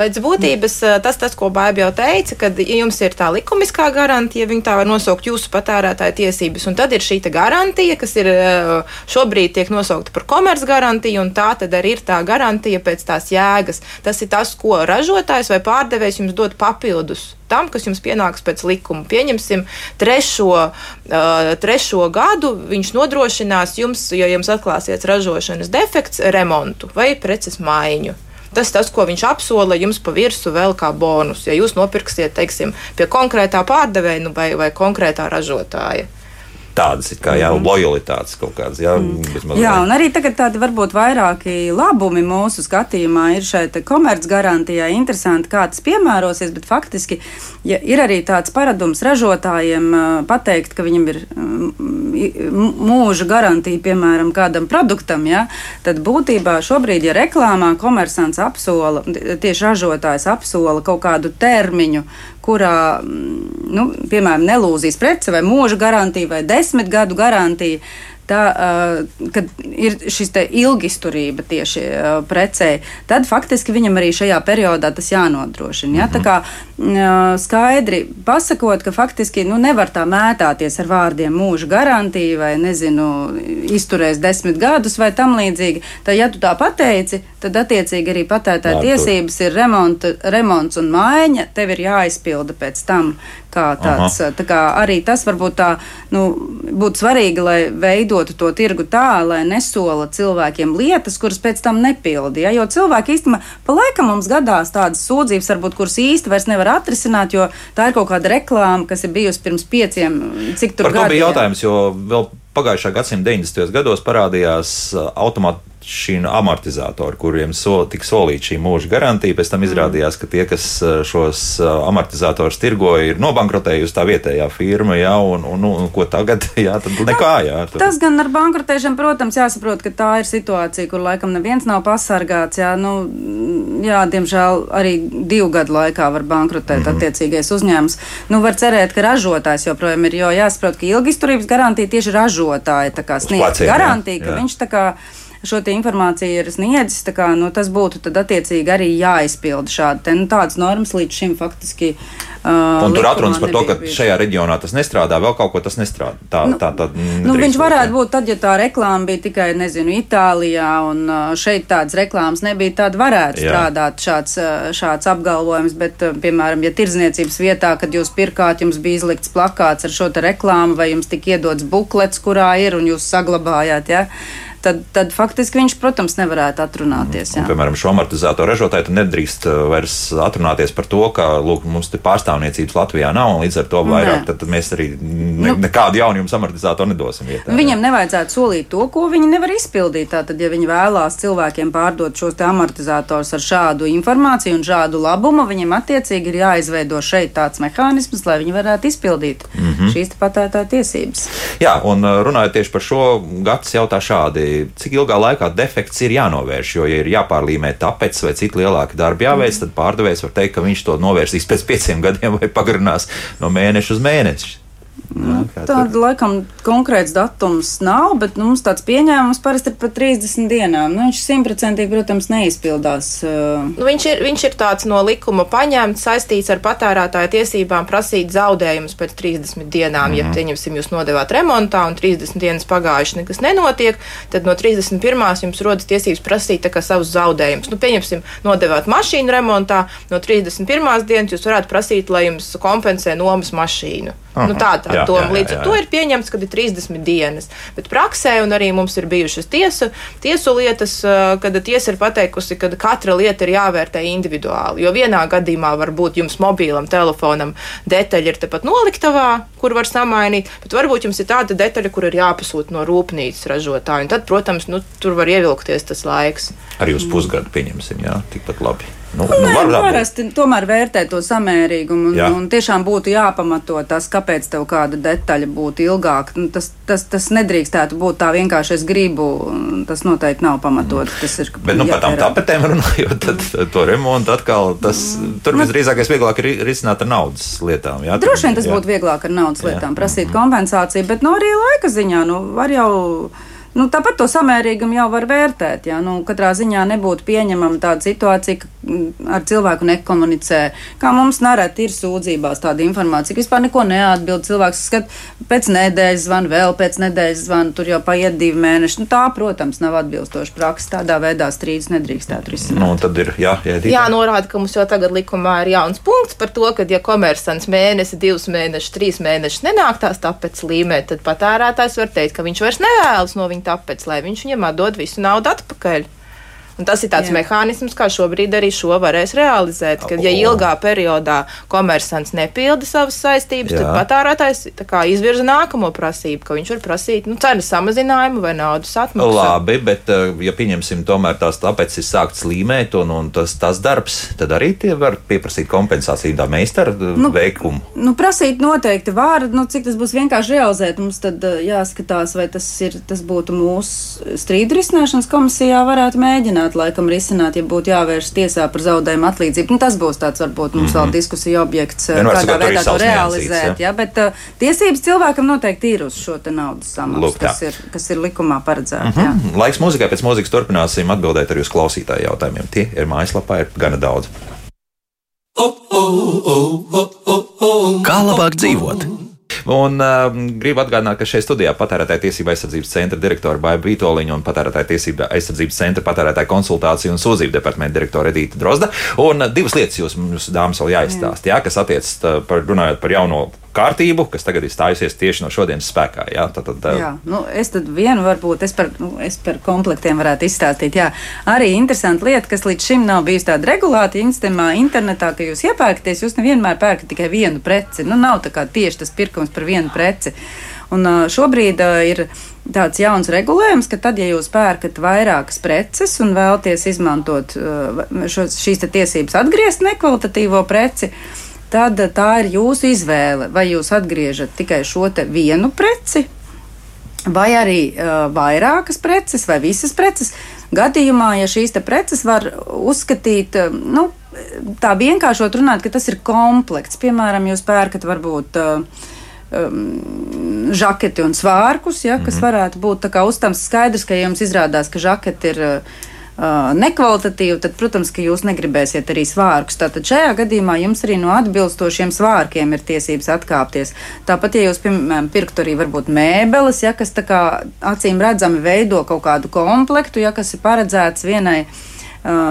Pēc būtības eh, tas, tas, ko Bāba jau teica, kad jums ir tā likumiskā garantija, viņi tā var nosaukt jūsu patērētāja tiesības, un tad ir šī garantija, kas ir eh, šobrīd tiek nosaukta par komercgarantiju, un tā tad arī ir tā garantija pēc tās jēgas. Tas ir tas, ko ražotājs vai pārdevējs jums dod papildus tam, kas jums pienāks pēc likuma. Pieņemsim, trešo, uh, trešo gadu viņš nodrošinās jums, ja jums atklāsies ražošanas defekts, remontu vai preces maiņu. Tas tas, ko viņš apsola jums pa virsmu vēl kā bonus. Ja jūs nopirksiet, teiksim, pie konkrētā pārdevēja nu, vai, vai konkrētā ražotāja. Tādas kā jā, lojalitātes kaut kādas. Jā, vismaz Jā, un arī tagad tādi varbūt vairāki labumi mūsu skatījumā ir šeit komercgarantijā. Interesanti, kā tas piemērosies, bet faktiski ja ir arī tāds paradums ražotājiem pateikt, ka viņam ir mm, mūža garantija, piemēram, kādam produktam, ja, tad būtībā šobrīd, ja reklāmā komersants apsola, tieši ražotājs apsola kaut kādu termiņu, kurā, mm, nu, piemēram, nelūzīs prece vai mūža garantija vai desmit gadu garantija. Tā, kad ir šis ilgisturība tieši precē, tad faktiski viņam arī šajā periodā tas jānodrošina. Ja? Tā kā uh, skaidri pasakot, ka faktiski nu, nevar tā mētāties ar vārdiem mūža garantija vai, nezinu, izturēs desmit gadus vai tam līdzīgi. Tad, ja tu tā pateici, tad attiecīgi arī patērētāja tiesības ir remonta, remonts un maiņa, tev ir jāizpilda pēc tam. Kā tāds, tā kā arī tas varbūt tā, nu, būtu svarīgi, lai veidotu to tirgu tā, lai nesola cilvēkiem lietas, kuras pēc tam nepildi. Ja? Jo cilvēki īstenībā pa laikam mums gadās tādas sūdzības, varbūt, kuras īsti vairs nevar atrisināt, jo tā ir kaut kāda reklāma, kas ir bijusi pirms pieciem, cik tur Par to bija gadiem. jautājums, jo vēl pagājušā gadsimta 90. gados parādījās uh, automāti šī amortizatori, kuriem so, tika solīta šī mūža garantija, pēc tam izrādījās, ka tie, kas šos amortizatorus tirgoja, ir nobankrotējusi tā vietējā firma, jā, un, un, un, ko tagad, jā, tad nekā, jā. Tad... Tas gan ar bankrotēšanu, protams, jāsaprot, ka tā ir situācija, kur laikam neviens nav pasargāts, jā, nu, jā, diemžēl arī divu gadu laikā var bankrotēt mm -hmm. attiecīgais uzņēmums. Nu, var cerēt, ka ražotājs joprojām ir, jo jāsaprot, ka ilgisturības garantija tieši ražotāja sniedz garantiju, ka jā. viņš tā kā šo informāciju ir sniedzis, kā, nu, tas būtu attiecīgi arī jāizpilda šādi. Nu, tādas normas līdz šim faktiski. Uh, un tur atrunas par to, ka bija. šajā reģionā tas nestrādā, vēl kaut ko tas nestrādā. Tā, nu, tā, tā, nu, viņš varētu būt tad, ja tā reklāma bija tikai, nezinu, Itālijā, un šeit tādas reklāmas nebija, tad varētu Jā. strādāt šāds, šāds apgalvojums, bet, piemēram, ja tirdzniecības vietā, kad jūs pirkāt, jums bija izlikts plakāts ar šo reklāmu, vai jums tika iedots buklets, kurā ir, un jūs saglabājāt, ja? Tad, tad faktiski viņš, protams, nevarētu atrunāties. Un, piemēram, šo amortizatoru ražotāji nedrīkst uh, vairs atrunāties par to, ka lūk, mums te pārstāvniecības Latvijā nav, un līdz ar to vairāk tad, tad mēs arī ne, nu, nekādu jaunu jums amortizatoru nedosim. Vietā, viņam jā. nevajadzētu solīt to, ko viņi nevar izpildīt. Tātad, ja viņi vēlās cilvēkiem pārdot šos amortizatorus ar šādu informāciju un šādu labumu, viņiem attiecīgi ir jāizveido šeit tāds mehānisms, lai viņi varētu izpildīt mm -hmm. šīs patērētāja tiesības. Jā, un uh, runājot tieši par šo, Gatis jautā šādi cik ilgā laikā defekts ir jānovērš. Jo, ja ir jāpārlīmē tāpēc, vai cik lielāki darbi jāveic, mm. tad pārdevējs var teikt, ka viņš to novērsīs pēc pieciem gadiem vai pagarinās no mēneša uz mēnesi. Nu, Tāda laikam konkrēts datums nav, bet nu, mums tāds pieņēmums parasti ir par 30 dienām. Nu, viņš simtprocentīgi, protams, neizpildās. Uh... Nu, viņš, ir, viņš ir tāds no likuma paņemts, saistīts ar patērētāja tiesībām prasīt zaudējumus pēc 30 dienām. Mm. Ja, mhm. pieņemsim, jūs nodevāt remontā un 30 dienas pagājuši, nekas nenotiek, tad no 31. jums rodas tiesības prasīt savus zaudējumus. Nu, pieņemsim, nodevāt mašīnu remontā, no 31. dienas jūs varētu prasīt, lai jums kompensē nomas mašīnu. Aha, nu, tā tā Jā, Līdz ar to ir pieņemts, ka ir 30 dienas. Bet praksē, un arī mums ir bijušas tiesu, tiesu lietas, kad tiesa ir pateikusi, ka katra lieta ir jāvērtē individuāli. Jo vienā gadījumā varbūt jums mobilam telefonam detaļa ir tepat noliktavā, kur var samainīt, bet varbūt jums ir tāda detaļa, kur ir jāpasūta no rūpnīcas ražotāja. Tad, protams, nu, tur var ievilkties tas laiks. Arī uz pusgadu pieņemsim, jā, tikpat labi. Nu, nu, Nē, nu, parasti tomēr vērtē to samērīgumu. Un, Jā. un tiešām būtu jāpamato tas, kāpēc tev kāda detaļa būtu ilgāka. Nu, tas, tas, tas nedrīkstētu būt tā vienkārši es gribu. Tas noteikti nav pamatots. Tas ir. Bet nu, par tām tapetēm runājot, tad, tad to remontu atkal tas tur nu, visdrīzākais vieglāk ir risināt ar naudas lietām. Jā, Droši vien tas jā. būtu vieglāk ar naudas lietām, jā. prasīt mm -hmm. kompensāciju, bet no nu, arī laika ziņā nu, var jau Nu, tāpat to samērīgumu jau var vērtēt. Ja? Nu, katrā ziņā nebūtu pieņemama tāda situācija, ka mm, ar cilvēku nekomunicē. Kā mums nereti ir sūdzībās tāda informācija, ka vispār neko neatbild. Cilvēks skat, pēc nedēļas zvana, vēl pēc nedēļas zvana, tur jau paiet divi mēneši. Nu, tā, protams, nav atbilstoša praksa. Tādā veidā strīdus nedrīkstētu risināt. Nu, tad ir jā, jā, jānorāda, ka mums jau tagad likumā ir jauns punkts par to, ka, ja komersants mēnesi, divus mēnešus, trīs mēnešus nenāk tās tāpēc līmē, tad patērētājs var teikt, ka viņš vairs nevēlas no viņa viņa tāpēc, lai viņš viņam atdod visu naudu atpakaļ. Un tas ir tāds Jā. mehānisms, kā šobrīd arī šo varēs realizēt. Kad ja ilgā periodā komersants nepilda savas saistības, Jā. tad patērētājs izvirza nākamo prasību, ka viņš var prasīt nu, cenas samazinājumu vai naudas atmaksu. Labi, bet eh, ja pieņemsim, tomēr tās tāpēc ir sākts līmēt un, un tas, tas darbs, tad arī tie var pieprasīt kompensāciju tā meistara eh, nu, veikumu. Nu, prasīt noteikti var, nu, cik tas būs vienkārši realizēt. Mums tad eh, jāskatās, vai tas, ir, tas būtu mūsu strīdu risināšanas komisijā varētu mēģināt varētu laikam risināt, ja būtu jāvērš tiesā par zaudējumu atlīdzību. Nu, tas būs tāds varbūt mums mm -hmm. vēl mhm. diskusija objekts, Vienmēr kādā sakot, veidā to realizēt. Ja? Ja? Bet uh, tiesības cilvēkam noteikti ir uz šo naudas samaksu, kas, ir, kas ir likumā paredzēta. Mm -hmm. Laiks mūzikai pēc mūzikas turpināsim atbildēt arī uz klausītāju jautājumiem. Tie ir mājaslapā, ir gana daudz. Kā labāk dzīvot? Un uh, gribu atgādināt, ka šeit studijā patērētāja tiesība aizsardzības centra direktora Baiba Vitoļiņa un patērētāja tiesība aizsardzības centra patērētāja konsultāciju un sūdzību departamenta direktora Edita Drozda. Un uh, divas lietas jūs mums, dāmas, vēl jāizstāst, jā, kas attiecas par, runājot par jauno kārtību, kas tagad ir stājusies tieši no šodienas spēkā. Jā, tad, tad, jā nu, es tad vienu varbūt es par, nu, es par komplektiem varētu izstāstīt. Jā. Arī interesanti lieta, kas līdz šim nav bijusi tāda regulāta instamā internetā, ka jūs iepērkaties, jūs nevienmēr pērkat tikai vienu preci. Nu, nav tā kā tieši tas pirkums par vienu preci. Un šobrīd ir tāds jauns regulējums, ka tad, ja jūs pērkat vairākas preces un vēlaties izmantot šos, šīs tiesības atgriezt nekvalitatīvo preci, tad tā ir jūsu izvēle. Vai jūs atgriežat tikai šo vienu preci, vai arī uh, vairākas preces, vai visas preces. Gadījumā, ja šīs preces var uzskatīt, nu, tā vienkāršot runāt, ka tas ir komplekts. Piemēram, jūs pērkat varbūt. Uh, um, žaketi un svārkus, ja, kas -hmm. varētu būt uztams skaidrs, ka jums izrādās, ka žaketi ir uh, nekvalitatīvu, tad, protams, ka jūs negribēsiet arī svārkus. Tātad šajā gadījumā jums arī no atbilstošiem svārkiem ir tiesības atkāpties. Tāpat, ja jūs, piemēram, pirktu arī varbūt mēbeles, ja, kas tā kā acīm redzami veido kaut kādu komplektu, ja, kas ir paredzēts vienai.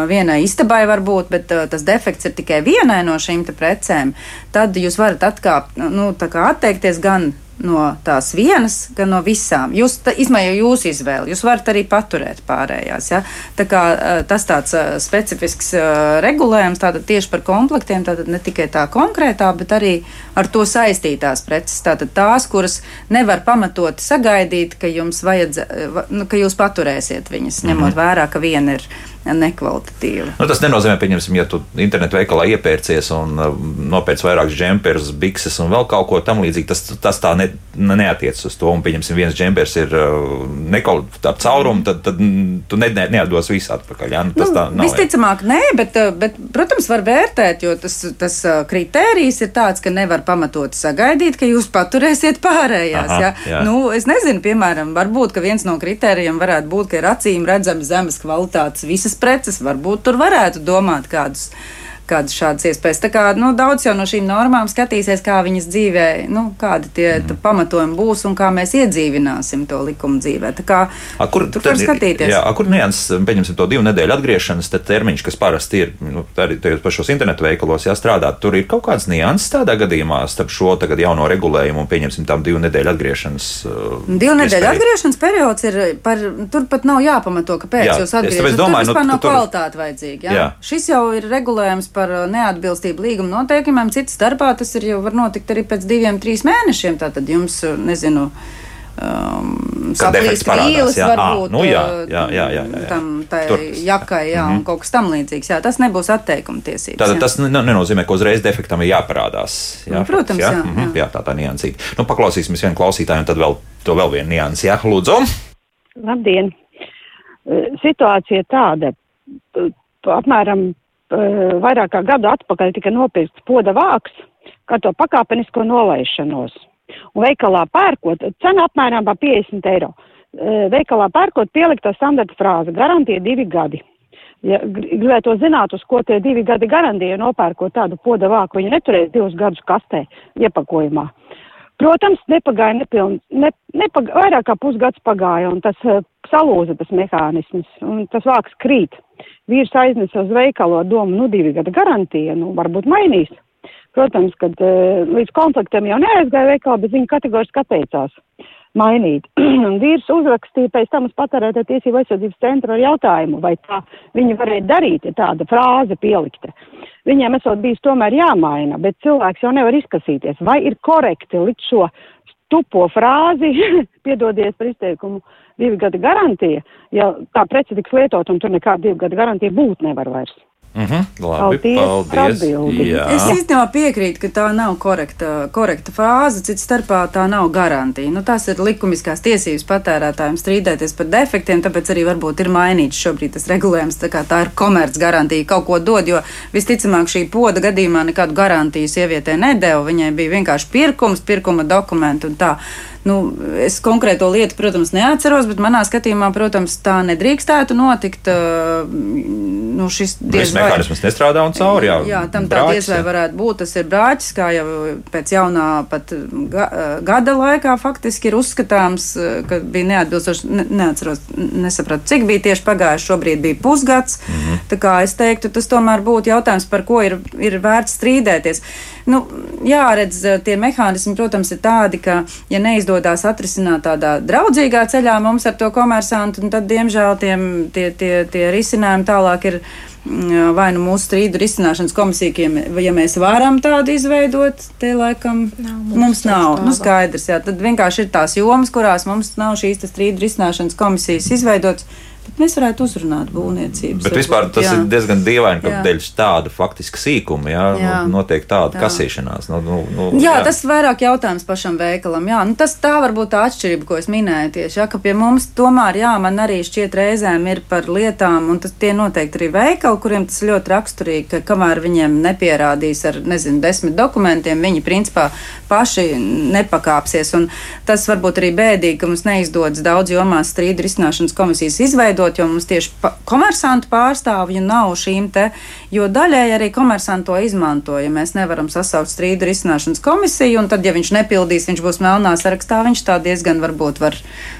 Vienai istabai var būt, bet tas defekts ir tikai vienai no šīm precēm, tad jūs varat atkāpt, nu, atteikties gan no tās vienas, gan no visām. Jūs izmaiņa jūsu izvēle. Jūs varat arī paturēt pārējās. Ja? Tā kā, tas tāds specifisks regulējums tātad tieši par komplektiem, tātad ne tikai tā konkrētā, bet arī ar to saistītās preces. Tātad tās, kuras nevar pamatoti sagaidīt, ka jums vajadz, nu, ka jūs paturēsiet viņas, ņemot mm -hmm. vērā, ka viena ir nekvalitatīva. Nu, tas nenozīmē, pieņemsim, ja tu internetu veikalā iepērcies un nopērci vairākus džemperus, bikses un vēl kaut ko tamlīdzīgu. Tas, tas tā ne, neatiecas uz to. Un, pieņemsim, viens džempers ir uh, nekvalitatīvs caurums, tad, tad tu ne, ne, neatdos visu atpakaļ. Ja? Nu, tas nu, tā nav. Visticamāk, nē, bet, uh, bet, protams, var vērtēt, jo tas, tas kritērijs ir tāds, ka nevar pamatot sagaidīt, ka jūs paturēsiet pārējās. Aha, ja? jā. nu, es nezinu, piemēram, varbūt viens no kritērijiem varētu būt, ka ir acīm redzami zemes kvalitātes visas preces, varbūt tur varētu domāt kādus kādas šādas iespējas. Tā kā nu, daudz jau no šīm normām skatīsies, kā viņas dzīvē, nu, kādi tie mm. pamatojumi būs un kā mēs iedzīvināsim to likumu dzīvē. Tā kā a, kur tur var skatīties. Jā, a, kur nianses, pieņemsim to divu nedēļu atgriešanas termiņš, kas parasti ir nu, arī tajos pašos internetu veikalos jāstrādā. Tur ir kaut kāds nianses tādā gadījumā starp šo jauno regulējumu un pieņemsim tām divu nedēļu atgriešanas. Uh, divu nedēļu atgriešanas periods ir par, tur pat nav jāpamato, kāpēc jā, jūs atgriežaties. Tur vispār nu, nav kvalitāte vajadzīga. Jā? Jā. Šis jau ir regulējums par par uh, neatbilstību līguma noteikumiem. Cits starpā tas ir jau var notikt arī pēc diviem, trīs mēnešiem. Tātad jums, uh, nezinu, um, saplīst krīlis, varbūt nu, jā, jā, jā, jā, jā. tam jakai, jā, mm -hmm. un kaut kas tam līdzīgs. Jā, tas nebūs atteikuma tiesības. Tātad jā. tas nenozīmē, ka uzreiz defektam ir jāparādās. Jā, nu, Protams, jā. Jā, mm -hmm, jā. jā tā tā niansīta. Nu, paklausīsimies vienu klausītāju, un tad vēl to vēl vienu niansi. Jā, lūdzu. Labdien! Situācija tāda, apmēram Eh, vairāk kā gadu atpakaļ tika nopirkts poda vāks, kā to pakāpenisko nolaišanos. Un veikalā pērkot, cena apmēram pa 50 eiro. Eh, veikalā pērkot pieliktā standarta frāze - garantija divi gadi. Ja gribētu zināt, uz ko tie divi gadi garantija, nopērkot tādu poda vāku, viņi neturēs divus gadus kastē iepakojumā. Protams, nepagāja nepiln, ne, nepagāja, vairāk kā pusgads pagāja, un tas uh, salūza tas mehānisms, un tas vāks krīt. Vīrs aiznesa uz veikalu ar domu, nu, divi gada garantija, nu, varbūt mainīs. Protams, kad uh, līdz konfliktam jau neaizgāja veikalā, bet viņa kategoriski atteicās mainīt. vīrs uzrakstīja pēc tam uz patērētāju tiesību aizsardzības centru ar jautājumu, vai tā viņi varēja darīt, ja tāda frāze pielikta. Viņiem esot bijis tomēr jāmaina, bet cilvēks jau nevar izkasīties, vai ir korekti likt šo tupo frāzi, piedodies par izteikumu, divi gadi garantija, ja tā prece tiks lietot un tur nekāda divu gadu garantija būt nevar vairs. Mm -hmm, labi, paldies. paldies. Es īstenībā piekrītu, ka tā nav korekta, korekta frāze, cits starpā tā nav garantija. Nu, tās ir likumiskās tiesības patērētājiem strīdēties par defektiem, tāpēc arī varbūt ir mainīts šobrīd tas regulējums. Tā, tā ir komerc garantija, kaut ko dod, jo visticamāk šī poda gadījumā nekādu garantiju sievietē nedēva. Viņai bija vienkārši pirkums, pirkuma dokumenti un tā. Nu, es konkrēto lietu, protams, neatceros, bet manā skatījumā, protams, tā nedrīkstētu notikt. Nu, šis diez vai mehānisms nestrādā un cauri. Jā, jā tam tā diez vai varētu būt. Tas ir brāķis, kā jau pēc jaunā pat ga, gada laikā faktiski ir uzskatāms, ka bija neatbilstoši. Ne, neatceros, nesapratu, cik bija tieši pagājuši. Šobrīd bija pusgads. Mm -hmm. Tā kā es teiktu, tas tomēr būtu jautājums, par ko ir, ir vērts strīdēties. Nu, jāredz, tie mehānismi, protams, ir tādi, ka, ja neizdodas atrisināt tādā draudzīgā ceļā mums ar to komersantu, tad, diemžēl, tiem, tie, tie, tie risinājumi tālāk ir mm, vai nu mūsu strīdu risināšanas komisija, ja mēs varam tādu izveidot, te laikam nav, mums, mums nav. Nu, skaidrs, jā, tad vienkārši ir tās jomas, kurās mums nav šīs strīdu risināšanas komisijas izveidotas Mēs varētu uzrunāt būvniecības. Bet vispār tas jā. ir diezgan dīvaini, ka dēļ tāda faktiski sīkuma jā, jā. Nu, notiek tāda jā. kasīšanās. Nu, nu, nu, jā, jā, tas vairāk jautājums pašam veikalam. Jā, nu, tas tā varbūt tā atšķirība, ko es minēju tieši, jā, ka pie mums tomēr, jā, man arī šķiet reizēm ir par lietām, un tas tie noteikti arī veikali, kuriem tas ļoti raksturīgi, ka kamēr viņiem nepierādīs ar, nezinu, desmit dokumentiem, viņi principā paši nepakāpsies. Un tas varbūt arī bēdīgi, ka mums neizdodas daudz jomās strīdu risināšanas komisijas izveidot izveidot, jo mums tieši pa komersantu pārstāvju nav šīm te, jo daļēji arī komersanti to izmanto. Ja mēs nevaram sasaukt strīdu risināšanas komisiju, un tad, ja viņš nepildīs, viņš būs melnā sarakstā, viņš tā diezgan varbūt var,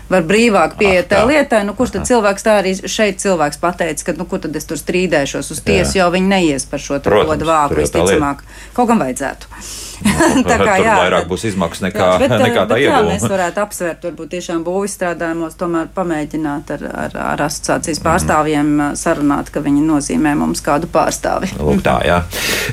var brīvāk pieiet tai lietai. Nu, kurš tad cilvēks tā arī šeit cilvēks pateica, ka, nu, kur tad es tur strīdēšos uz tiesu, jo viņi neies par šo rodu vāku visticamāk. Kaut kam vajadzētu. tā kā jā, vairāk būs izmaksas nekā, jā, bet, nekā tā iegūma. Mēs varētu apsvērt, varbūt tiešām būvizstrādājumos, tomēr pamēģināt ar, ar, ar asociācijas pārstāvjiem mm. sarunāt, ka viņi nozīmē mums kādu pārstāvi. Lūk, tā, jā.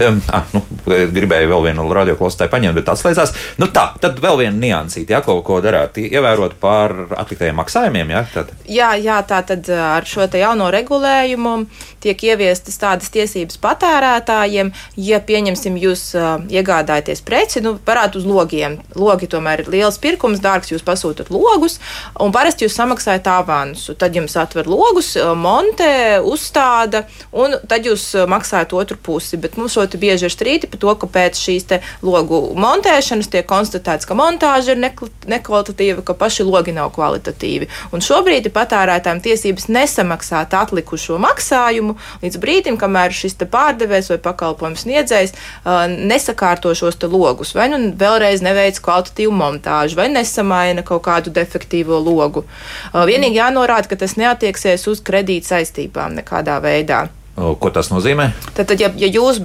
Um, ah, nu, gribēju vēl vienu radioklausītāju paņemt, bet atslēdzās. Nu tā, tad vēl viena niansīte, jā, ko, ko darāt, ievērot par atliktajiem maksājumiem, jā? Tad. Jā, jā, tā tad ar šo jauno regulējumu tiek ieviestas tādas tiesības patērētājiem, ja pieņemsim jūs uh, iegādājaties preci, nu, parādu uz logiem. Logi tomēr ir liels pirkums, dārgs, jūs pasūtat logus, un parasti jūs samaksājat avansu. Tad jums atver logus, montē, uzstāda, un tad jūs maksājat otru pusi. Bet mums ļoti bieži ir strīdi par to, ka pēc šīs logu montēšanas tiek konstatēts, ka montāža ir nekvalitatīva, ka paši logi nav kvalitatīvi. Un šobrīd patērētājiem tiesības nesamaksāt atlikušo maksājumu līdz brīdim, kamēr šis pārdevējs vai pakalpojums sniedzējs uh, nesakārto šos logus, vai nu vēlreiz neveic kvalitatīvu montāžu, vai nesamaina kaut kādu defektīvo logu. Uh, vienīgi jānorāda, ka tas neatieksies uz kredīt saistībām nekādā veidā. Ko tas nozīmē? Tad, tad ja, ja jūs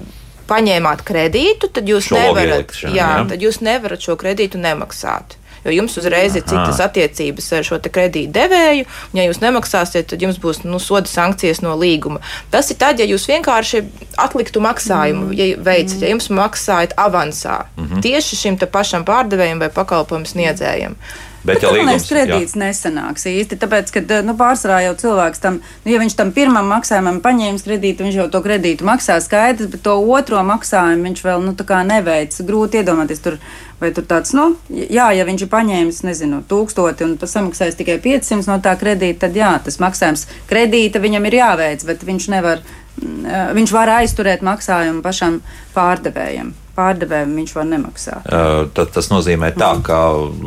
paņēmāt kredītu, tad jūs, nevarat, jā, jā. Tad jūs nevarat šo kredītu nemaksāt jo jums uzreiz ir citas attiecības ar šo kredītu devēju. Ja jūs nemaksāsiet, tad jums būs nu, soda sankcijas no līguma. Tas ir tad, ja jūs vienkārši atliktu maksājumu, mm. ja veicat, ja jums maksājat avansā mm -hmm. tieši šim pašam pārdevējam vai pakalpojumu sniedzējam. Bet, bet ja līgums, kredīts jā. nesanāks īsti, tāpēc, ka nu, pārsvarā jau cilvēks tam, nu, ja viņš tam pirmam maksājumam paņēmis kredītu, viņš jau to kredītu maksā skaidrs, bet to otro maksājumu viņš vēl nu, neveic. Grūti iedomāties, tur, vai tur tāds, nu, jā, ja viņš ir paņēmis, nezinu, tūkstoti un samaksājis tikai 500 no tā kredīta, tad jā, tas maksājums kredīta viņam ir jāveic, bet viņš nevar, mm, viņš var aizturēt maksājumu pašam pārdevējam pārdevējiem viņš var nemaksāt. Uh, tad tas nozīmē tā, mm. ka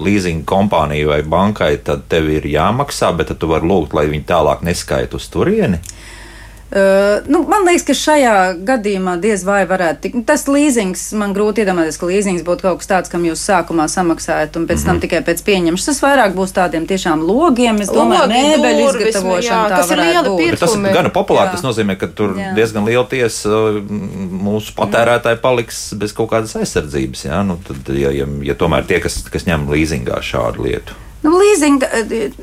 leasing kompānijai vai bankai tad tev ir jāmaksā, bet tu vari lūgt, lai viņi tālāk neskaita uz turieni. Uh, nu, man liekas, ka šajā gadījumā diez vai varētu tikt. Tas līzings, man grūti iedomāties, ka līzings būtu kaut kas tāds, kam jūs sākumā samaksājat, un pēc mm -hmm. tam mhm. tikai pēc pieņemšanas. Tas vairāk būs tādiem tiešām logiem, es domāju, mēbeļu izgatavošana. Tas ir liela pirkuma. Tas ir gana populāri. Jā. Tas nozīmē, ka tur jā. diezgan liela tiesa mūsu patērētāji paliks bez kaut kādas aizsardzības. Jā? Nu, tad, ja, ja, ja tomēr tie, kas, kas ņem līzingā šādu lietu. Nu, līzinga,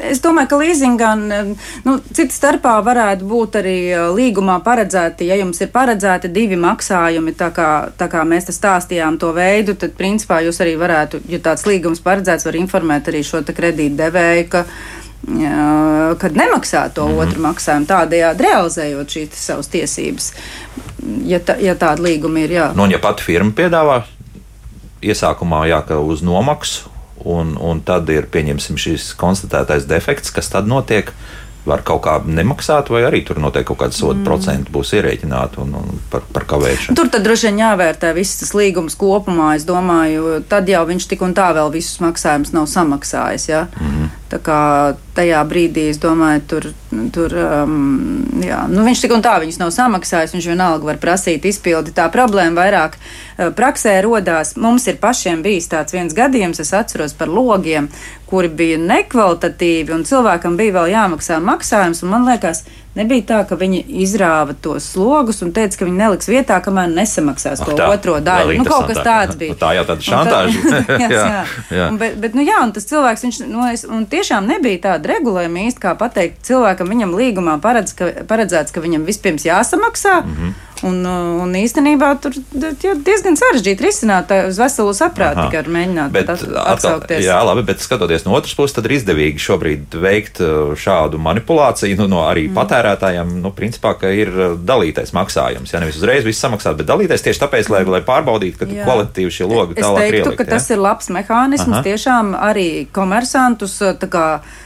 es domāju, ka līzingā nu, cits starpā varētu būt arī līgumā paredzēti, ja jums ir paredzēti divi maksājumi, tā kā, tā kā mēs te stāstījām to veidu, tad principā jūs arī varētu, ja tāds līgums paredzēts, var informēt arī šo kredītu devēju, ka kad nemaksā to mm -hmm. otru maksājumu, tādējādi realizējot šīs savas tiesības, ja, tā, ja tāda līguma ir. Jā. Nu, un ja pati firma piedāvā iesākumā jā, uz nomaksu, un, un tad ir pieņemsim šis konstatētais defekts, kas tad notiek. Var kaut kā nemaksāt, vai arī tur noteikti kaut kāda soda mm. procenta būs ierēķināta un, un par, par kavēšanu. Tur tad droši vien jāvērtē viss tas līgums kopumā. Es domāju, tad jau viņš tik un tā vēl visus maksājumus nav samaksājis. Ja? Mm. Tā kā tajā brīdī, es domāju, tur, tur um, jā, nu, viņš tik un tā viņus nav samaksājis. Viņš vienalga var prasīt izpildi. Tā problēma vairāk uh, praksē rodās. Mums ir pašiem bijis tāds viens gadījums, es atceros par logiem, kuri bija nekvalitatīvi, un cilvēkam bija vēl jāmaksā maksājums. Man liekas, Nebija tā, ka viņi izrāva tos slogus un teica, ka viņi neliks vietā, kamēr nesamaksās to tā, otro daļu. Nu, kaut kas tāds bija. Nu, tā jau tāda šantāža. jā, jā. jā. Un, bet, bet, nu, jā, un tas cilvēks, viņš, nu, es, un tiešām nebija tāda regulējuma īsti, kā pateikt cilvēkam, viņam līgumā paredz, ka, paredzēts, ka viņam vispirms jāsamaksā. Mm -hmm. Un, uh, un īstenībā tur jā, diezgan sarežģīti risināt uz veselu saprātu, tikai mēģināt bet, atsaukties. Jā, labi, bet skatoties no otras puses, tad ir izdevīgi šobrīd veikt uh, šādu manipulāciju nu, no arī mm. patērētājiem. Nu, principā, ka ir uh, dalītais maksājums. Jā, nevis uzreiz viss samaksāt, bet dalītais tieši tāpēc, lai, lai pārbaudītu, ka kvalitatīvi šie logi tālāk ir. Es teiktu, ka jā? tas ir labs mehānisms Aha. tiešām arī komersantus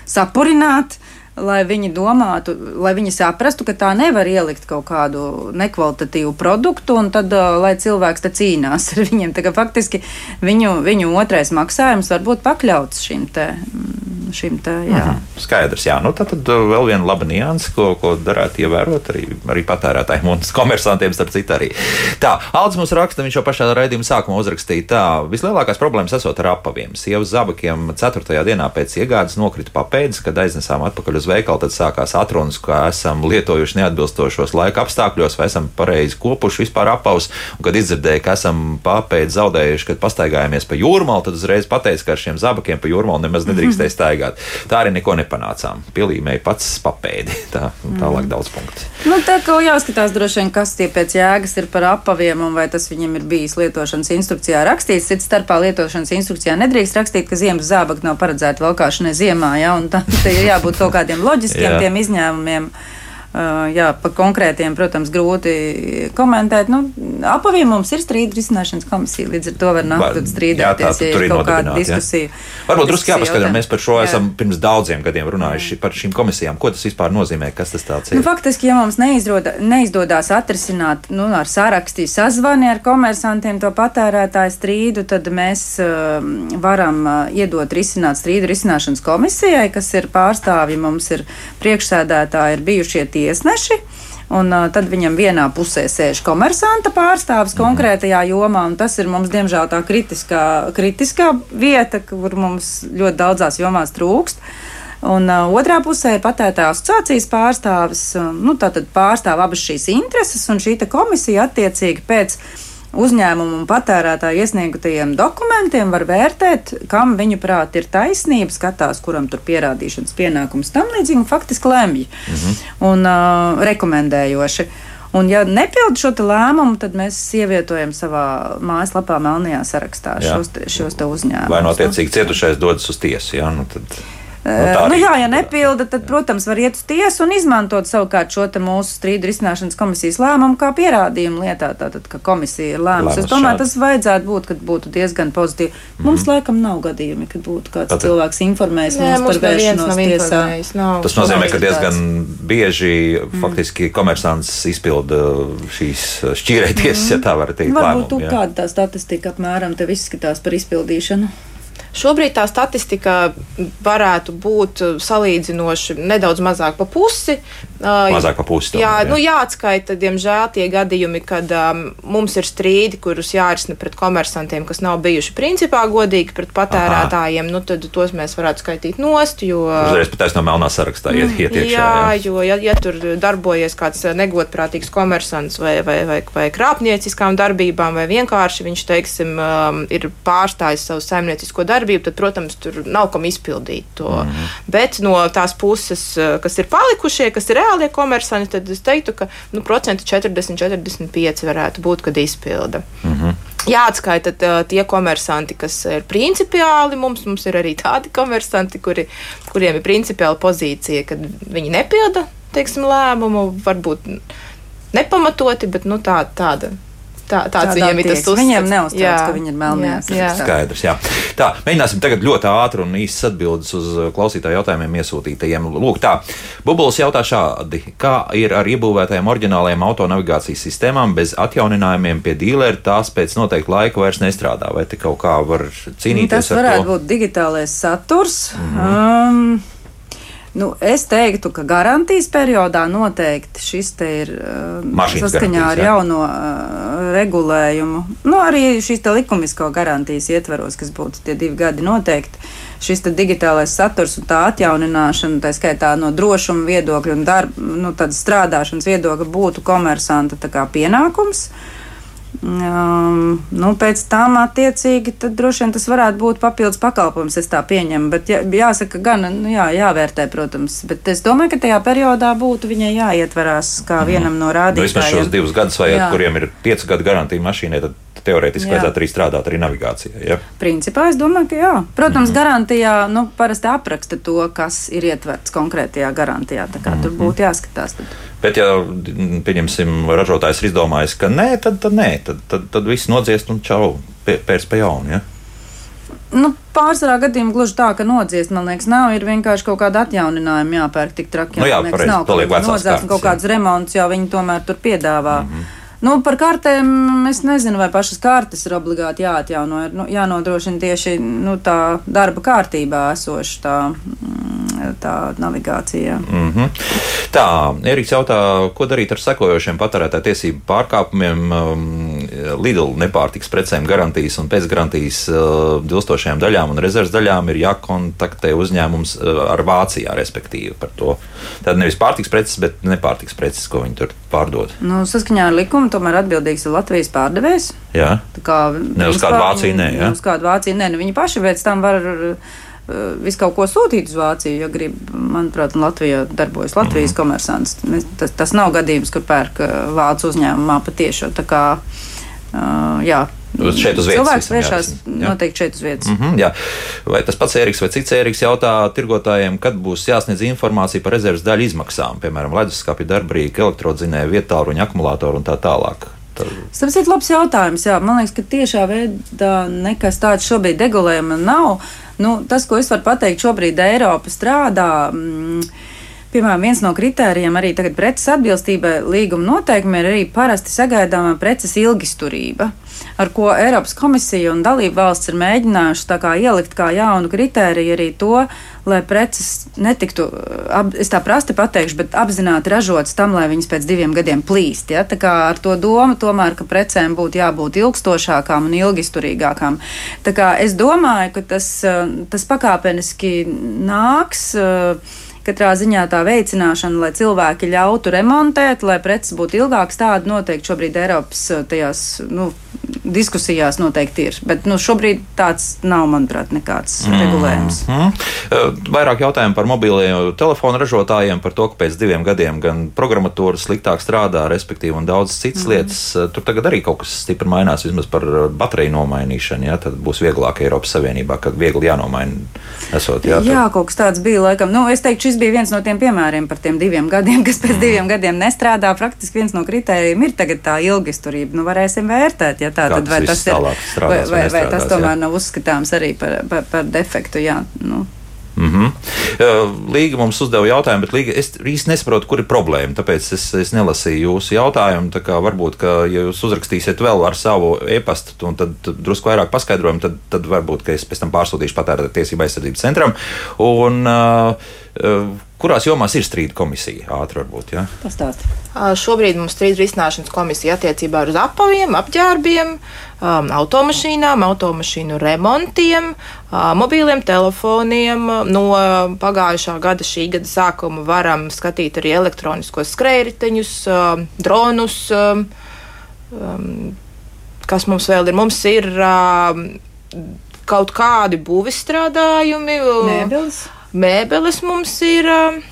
sapurināt lai viņi domātu, lai viņi saprastu, ka tā nevar ielikt kaut kādu nekvalitatīvu produktu, un tad, lai cilvēks te cīnās ar viņiem. Tā kā faktiski viņu, viņu otrais maksājums var būt pakļauts šim te. Šim te jā. Mhm. Skaidrs, jā. Nu, tad, tad vēl viena laba nianse, ko, ko darētu ievērot arī, arī patērētājiem un komersantiem, starp citu, arī. Tā, Aldis mums raksta, viņš jau pašā raidījuma sākumā uzrakstīja tā, vislielākās problēmas esot ar apaviem. Sievas zabakiem 4. dienā pēc iegādes nokrita papēdes, kad aiznesām atpakaļ uz veikalu, tad sākās atrunas, ka esam lietojuši neatbilstošos laika apstākļos, vai esam pareizi kopuši vispār apaus. Un, kad izdzirdēju, ka esam papēdi zaudējuši, kad pastaigājāmies pa jūrmālu, tad uzreiz pateicu, ka ar šiem zabakiem pa jūrmālu nemaz nedrīkstēja staigāt. Tā arī neko nepanācām. Pilīmēja pats papēdi. Tā, tālāk daudz punktu. Nu, tā kā jāskatās droši vien, kas tie pēc jēgas ir par apaviem un vai tas viņam ir bijis lietošanas instrukcijā rakstīts. Cits starpā lietošanas instrukcijā nedrīkst rakstīt, ka ziemas zābaki nav paredzēti valkāšanai ziemā, ja, un tā ir jābūt kaut kādiem loģiskiem tiem izņēmumiem. Jā, par konkrētiem, protams, grūti komentēt. Nu, apaviem mums ir strīdu risināšanas komisija, līdz ar to var nākt strīdēties, jā, tā, ja ir kaut kāda diskusija. Jā. Varbūt drusku jāpaskatās, mēs par šo jā. esam pirms daudziem gadiem runājuši par šīm komisijām. Ko tas vispār nozīmē, kas tas tāds ir? Nu, faktiski, ja mums neizroda, neizdodas atrisināt nu, ar sarakstī sazvani ar komersantiem to patērētāju strīdu, tad mēs uh, varam uh, iedot risināt strīdu risināšanas komisijai, kas ir pārstāvji, mums ir priekšsēdētāji, ir bijušie tie tiesneši. Un, uh, tad viņam vienā pusē sēž komersanta pārstāvis mm. konkrētajā jomā, un tas ir mums, diemžēl, tā kritiskā, kritiskā vieta, kur mums ļoti daudzās jomās trūkst. Un uh, otrā pusē ir patērētāja asociācijas pārstāvis. Uh, nu, tātad pārstāv abas šīs intereses, un šī komisija attiecīgi pēc uzņēmumu un patērētāju iesniegtajiem dokumentiem var vērtēt, kam viņu prāt ir taisnība, skatās, kuram tur pierādīšanas pienākums tam līdzīgi un faktiski lemj -hmm. un uh, rekomendējoši. Un, ja nepildu šo lēmumu, tad mēs ievietojam savā mājaslapā, melnajā sarakstā jā. šos, te, šos te uzņēmumus. Vai notiecīgi cietušais dodas uz tiesu? Jā, nu tad... Nu, nu, jā, ja nepilda, tad, protams, var iet uz tiesu un izmantot savukārt šo mūsu strīdu risināšanas komisijas lēmumu kā pierādījumu lietā. Tātad, ka komisija ir lēmusi. Es domāju, šādi. tas vajadzētu būt, kad būtu diezgan pozitīvi. Mm -hmm. Mums laikam nav gadījumi, kad būtu kāds tātad. cilvēks informējis Nē, mums par vēršanos tiesā. Nav. Tas nozīmē, ka diezgan bieži mm. faktiski komersants izpilda šīs šķīrēties, mm. ja tā var teikt. Varbūt lēmumu, kāda tā statistika apmēram tev izskatās par izpildīšanu. Šobrīd tā statistika varētu būt salīdzinoši nedaudz mazāk pa pusi. Mazāk pa pusi. Jā, jā. Nu, jāatskaita, diemžēl, tie gadījumi, kad um, mums ir strīdi, kurus jārisina pret komersantiem, kas nav bijuši principā godīgi pret patērētājiem. Nu, tad tos mēs varētu skaitīt nost. Jo... Uzreiz pat no melnā sarakstā iet, iet iekšā. Jā, jā. jo, ja, ja tur darbojies kāds negodprātīgs komersants vai, vai, vai, vai krāpnieciskām darbībām, vai vienkārši viņš, teiksim, um, ir pārstājis savu saimniecisko darbību tad, protams, tur nav kam izpildīt to. Mm. Bet no tās puses, kas ir palikušie, kas ir reālie komersanti, tad es teiktu, ka nu, procenti 40, 45 varētu būt, kad izpilda. Mm -hmm. Jāatskaita tie komersanti, kas ir principiāli. Mums, mums ir arī tādi komersanti, kuri, kuriem ir principiāla pozīcija, kad viņi nepilda teiksim, lēmumu, varbūt nepamatoti, bet nu, tā, tāda Tā, tāds Tādā viņiem ir tas uzskats. Viņiem neuztrauc, ka viņi ir sarakstā. Skaidrs, jā. Tā, mēģināsim tagad ļoti ātri un īsi atbildes uz uh, klausītāju jautājumiem iesūtītajiem. Lūk, tā. Bubulis jautā šādi. Kā ir ar iebūvētajām oriģinālajām autonavigācijas sistēmām bez atjauninājumiem pie dīlera, tās pēc noteikta laika vairs nestrādā? Vai te kaut kā var cīnīties tas ar to? Tas varētu būt digitālais saturs. Mm -hmm. um, Nu, es teiktu, ka garantijas periodā noteikti šis ir uh, saskaņā ar jauno uh, regulējumu. Nu, arī šīs likumisko garantijas ietveros, kas būtu tie divi gadi noteikti. šis digitālais saturs un tā atjaunināšana, tā skaitā no drošuma viedokļa un darba, nu, strādāšanas viedokļa, būtu komersanta pienākums. Um, nu, pēc tam, attiecīgi, tad droši vien tas varētu būt papildus pakalpojums, es tā pieņemu. Bet jā, jāsaka, gan nu, jā, jāvērtē, protams. Bet es domāju, ka tajā periodā būtu viņai jāietverās kā mhm. vienam no rādītājiem. Nu, vismaz šos divus gadus, vai jā. kuriem ir piecu gadu garantija mašīnai, tad teorētiski jā. vajadzētu arī strādāt arī navigācijā. Ja? Principā es domāju, ka jā. Protams, mm -hmm. garantijā nu, parasti apraksta to, kas ir ietverts konkrētajā garantijā. Tā kā mm -hmm. tur mhm. būtu jāskatās. Tad. Bet, ja pieņemsim, ražotājs ir izdomājis, ka nē, tad, tad nē, tad, tad, tad viss nodziest un čau, pēc pie jaunu. Ja? Nu, pārsvarā gadījumā gluži tā, ka nodziest, man liekas, nav. Ir vienkārši kaut kāda atjauninājuma jāpērk tik traki. Nu jā, liekas, pareiz, nav kaut kāds nodzēsts, kaut kāds remonts, jau viņi tomēr tur piedāvā. Mm -hmm. Nu, par kartēm es nezinu, vai pašas kartes ir obligāti jāatjauno. Ir nu, jānodrošina tieši nu, tā darba kārtībā esoša tā, mm, tā navigācija. Mm -hmm. Tā, Eriks jautā, ko darīt ar sekojošiem patērētāju tiesību pārkāpumiem, um, Lidl nepārtiks precēm garantijas un pēcgarantijas uh, dilstošajām daļām un rezerves daļām ir jākontaktē uzņēmums uh, ar Vācijā, respektīvi par to. Tad nevis pārtiks preces, bet nepārtiks preces, ko viņi tur pārdod. Nu, saskaņā ar likumu tomēr atbildīgs ir Latvijas pārdevējs. Jā, tā kā ne uz kādu Vāciju nē. Ja? Uz kādu Vāciju nē, nu, viņi paši pēc tam var visu kaut ko sūtīt uz Vāciju, ja grib. Manuprāt, Latvijā darbojas Latvijas mm. komersants. Tas, tas nav gadījums, kur pērk vācu uzņēmumā patiešo. Uh, jā, šeit uz vietas. Cilvēks vēršas noteikti šeit uz vietas. Mm -hmm, jā. vai tas pats Eriks vai cits Eriks jautā tirgotājiem, kad būs jāsniedz informācija par rezerves daļu izmaksām, piemēram, leduskapja darbrīka, elektrodzinēja, vietāluņa, akumulātoru un tā tālāk. Tas ir labs jautājums. Jā. Man liekas, ka tiešā veidā nekas tāds šobrīd regulējuma nav. Nu, tas, ko es varu pateikt, šobrīd Eiropa strādā. Mm, Piemēram, viens no kritērijiem arī tagad preces atbilstībai līguma noteikumiem ir arī parasti sagaidāmā preces ilgisturība ar ko Eiropas komisija un dalība valsts ir mēģinājuši kā ielikt kā jaunu kritēriju arī to, lai preces netiktu, ap, es tā prasti pateikšu, bet apzināti ražotas tam, lai viņas pēc diviem gadiem plīst. Ja? Tā kā ar to domu tomēr, ka precēm būtu jābūt ilgstošākām un ilgisturīgākām. Tā kā es domāju, ka tas, tas pakāpeniski nāks. Uh, katrā ziņā tā veicināšana, lai cilvēki ļautu remontēt, lai preces būtu ilgākas, tāda noteikti šobrīd Eiropas eh, tajās nu, diskusijās noteikti ir. Bet nu, šobrīd tāds nav, manuprāt, nekāds mm -hmm. regulējums. Vairāk jautājumu par mobiliem telefonu ražotājiem, par to, ka pēc diviem gadiem gan programmatūra sliktāk strādā, respektīvi, un daudz citas mm -hmm. lietas. Tur tagad arī kaut kas stipri mainās, vismaz par bateriju nomainīšanu. Ja? Tad būs vieglāk Eiropas Savienībā, kad viegli jānomaina. Esot, jā, tad... jā, kaut kas tāds bija laikam. Nu, es teiktu, šis bija viens no tiem piemēriem par tiem diviem gadiem, kas pēc diviem gadiem nestrādā. Praktiski viens no kritērijiem ir tagad tā ilgisturība. Nu, varēsim vērtēt, ja tā tad vai tas, ir, strādās, vai, vai, vai tas tomēr jā. nav uzskatāms arī par, par, par defektu. Jā, nu. Mm -hmm. Līga mums uzdeva jautājumu, bet Līga, es īsti nesaprotu, kur ir problēma. Tāpēc es, es nelasīju jūsu jautājumu. Varbūt, ka, ja jūs uzrakstīsiet vēl ar savu e-pastu, tad, tad drusku vairāk paskaidrojumu, tad, tad varbūt es pēc tam pārsūtīšu patērētāju tiesību aizsardzības centram. Un, uh, Kurās jomās ir strīda komisija? Ātri varbūt, ja? Pastāst. Šobrīd mums strīda risināšanas komisija attiecībā uz apaviem, apģērbiem, um, automašīnām, automašīnu remontiem, uh, mobīliem telefoniem. No pagājušā gada, šī gada sākuma varam skatīt arī elektroniskos skrējriteņus, uh, dronus. Um, um, kas mums vēl ir? Mums ir uh, kaut kādi būvis strādājumi. Mēbeles mēbeles mums ir. Uh,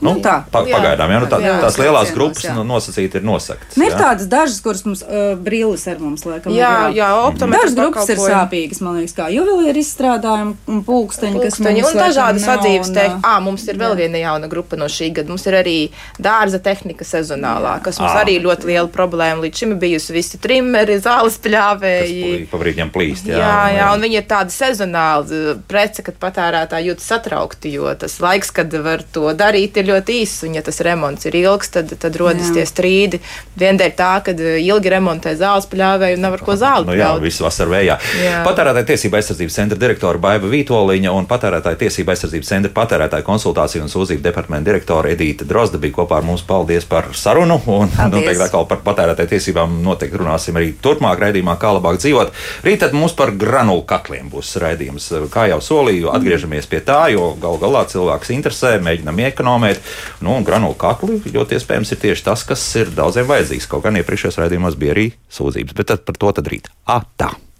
Nu, nu, tā, pa, pagaidām, jā, nu, tā, jā, tās lielās cienos, grupas jā. Nu, nosacīti ir nosaktas. Nu, ir tādas dažas, kuras mums uh, brīlis ar mums liekam. Jā, jā, optometrs. Dažas grupas ir sāpīgas, man liekas, kā juvelieru izstrādājumi un pulksteņi, kas mums ir. Un dažādas sadzīves teikt, ā, mums ir vēl jā. viena jauna grupa no šī gada. Mums ir arī dārza tehnika sezonālā, kas mums à. arī ļoti liela problēma. Līdz šim ir bijusi visi trimeri, zāles pļāvēji. Pabrīdiem plīst, jā. Jā, jā, un viņi ir tādi sezonāli prece, kad patērētāji jūtas satraukti, jo tas laiks, kad var to darīt, ir ļoti īss, un ja tas remonts ir ilgs, tad, tad rodas jā. tie strīdi. Viendēļ tā, ka ilgi remontē zāles pļāvēju un nav ar ko zāli. Nu, jā, visu vasaru vējā. Patērētāja tiesība aizsardzības centra direktora Baiva Vītoliņa un patērētāja tiesība aizsardzības centra patērētāja konsultāciju un sūdzību departamenta direktora Edīta Drozda bija kopā ar mums. Paldies par sarunu! Un noteikti atkal par patērētāju tiesībām noteikti runāsim arī turpmāk raidījumā, kā labāk dzīvot. Rīt tad mums par granulu katliem būs raidījums. Kā jau solīju, atgriežamies pie tā, jo gal galā cilvēks interesē, mēģinam iekonomēt. Nu, un granulu katli ļoti iespējams ir tieši tas, kas ir daudziem vajadzīgs. Kaut gan iepriekšējos raidījumos bija arī sūdzības, bet par to tad rīt. Atā!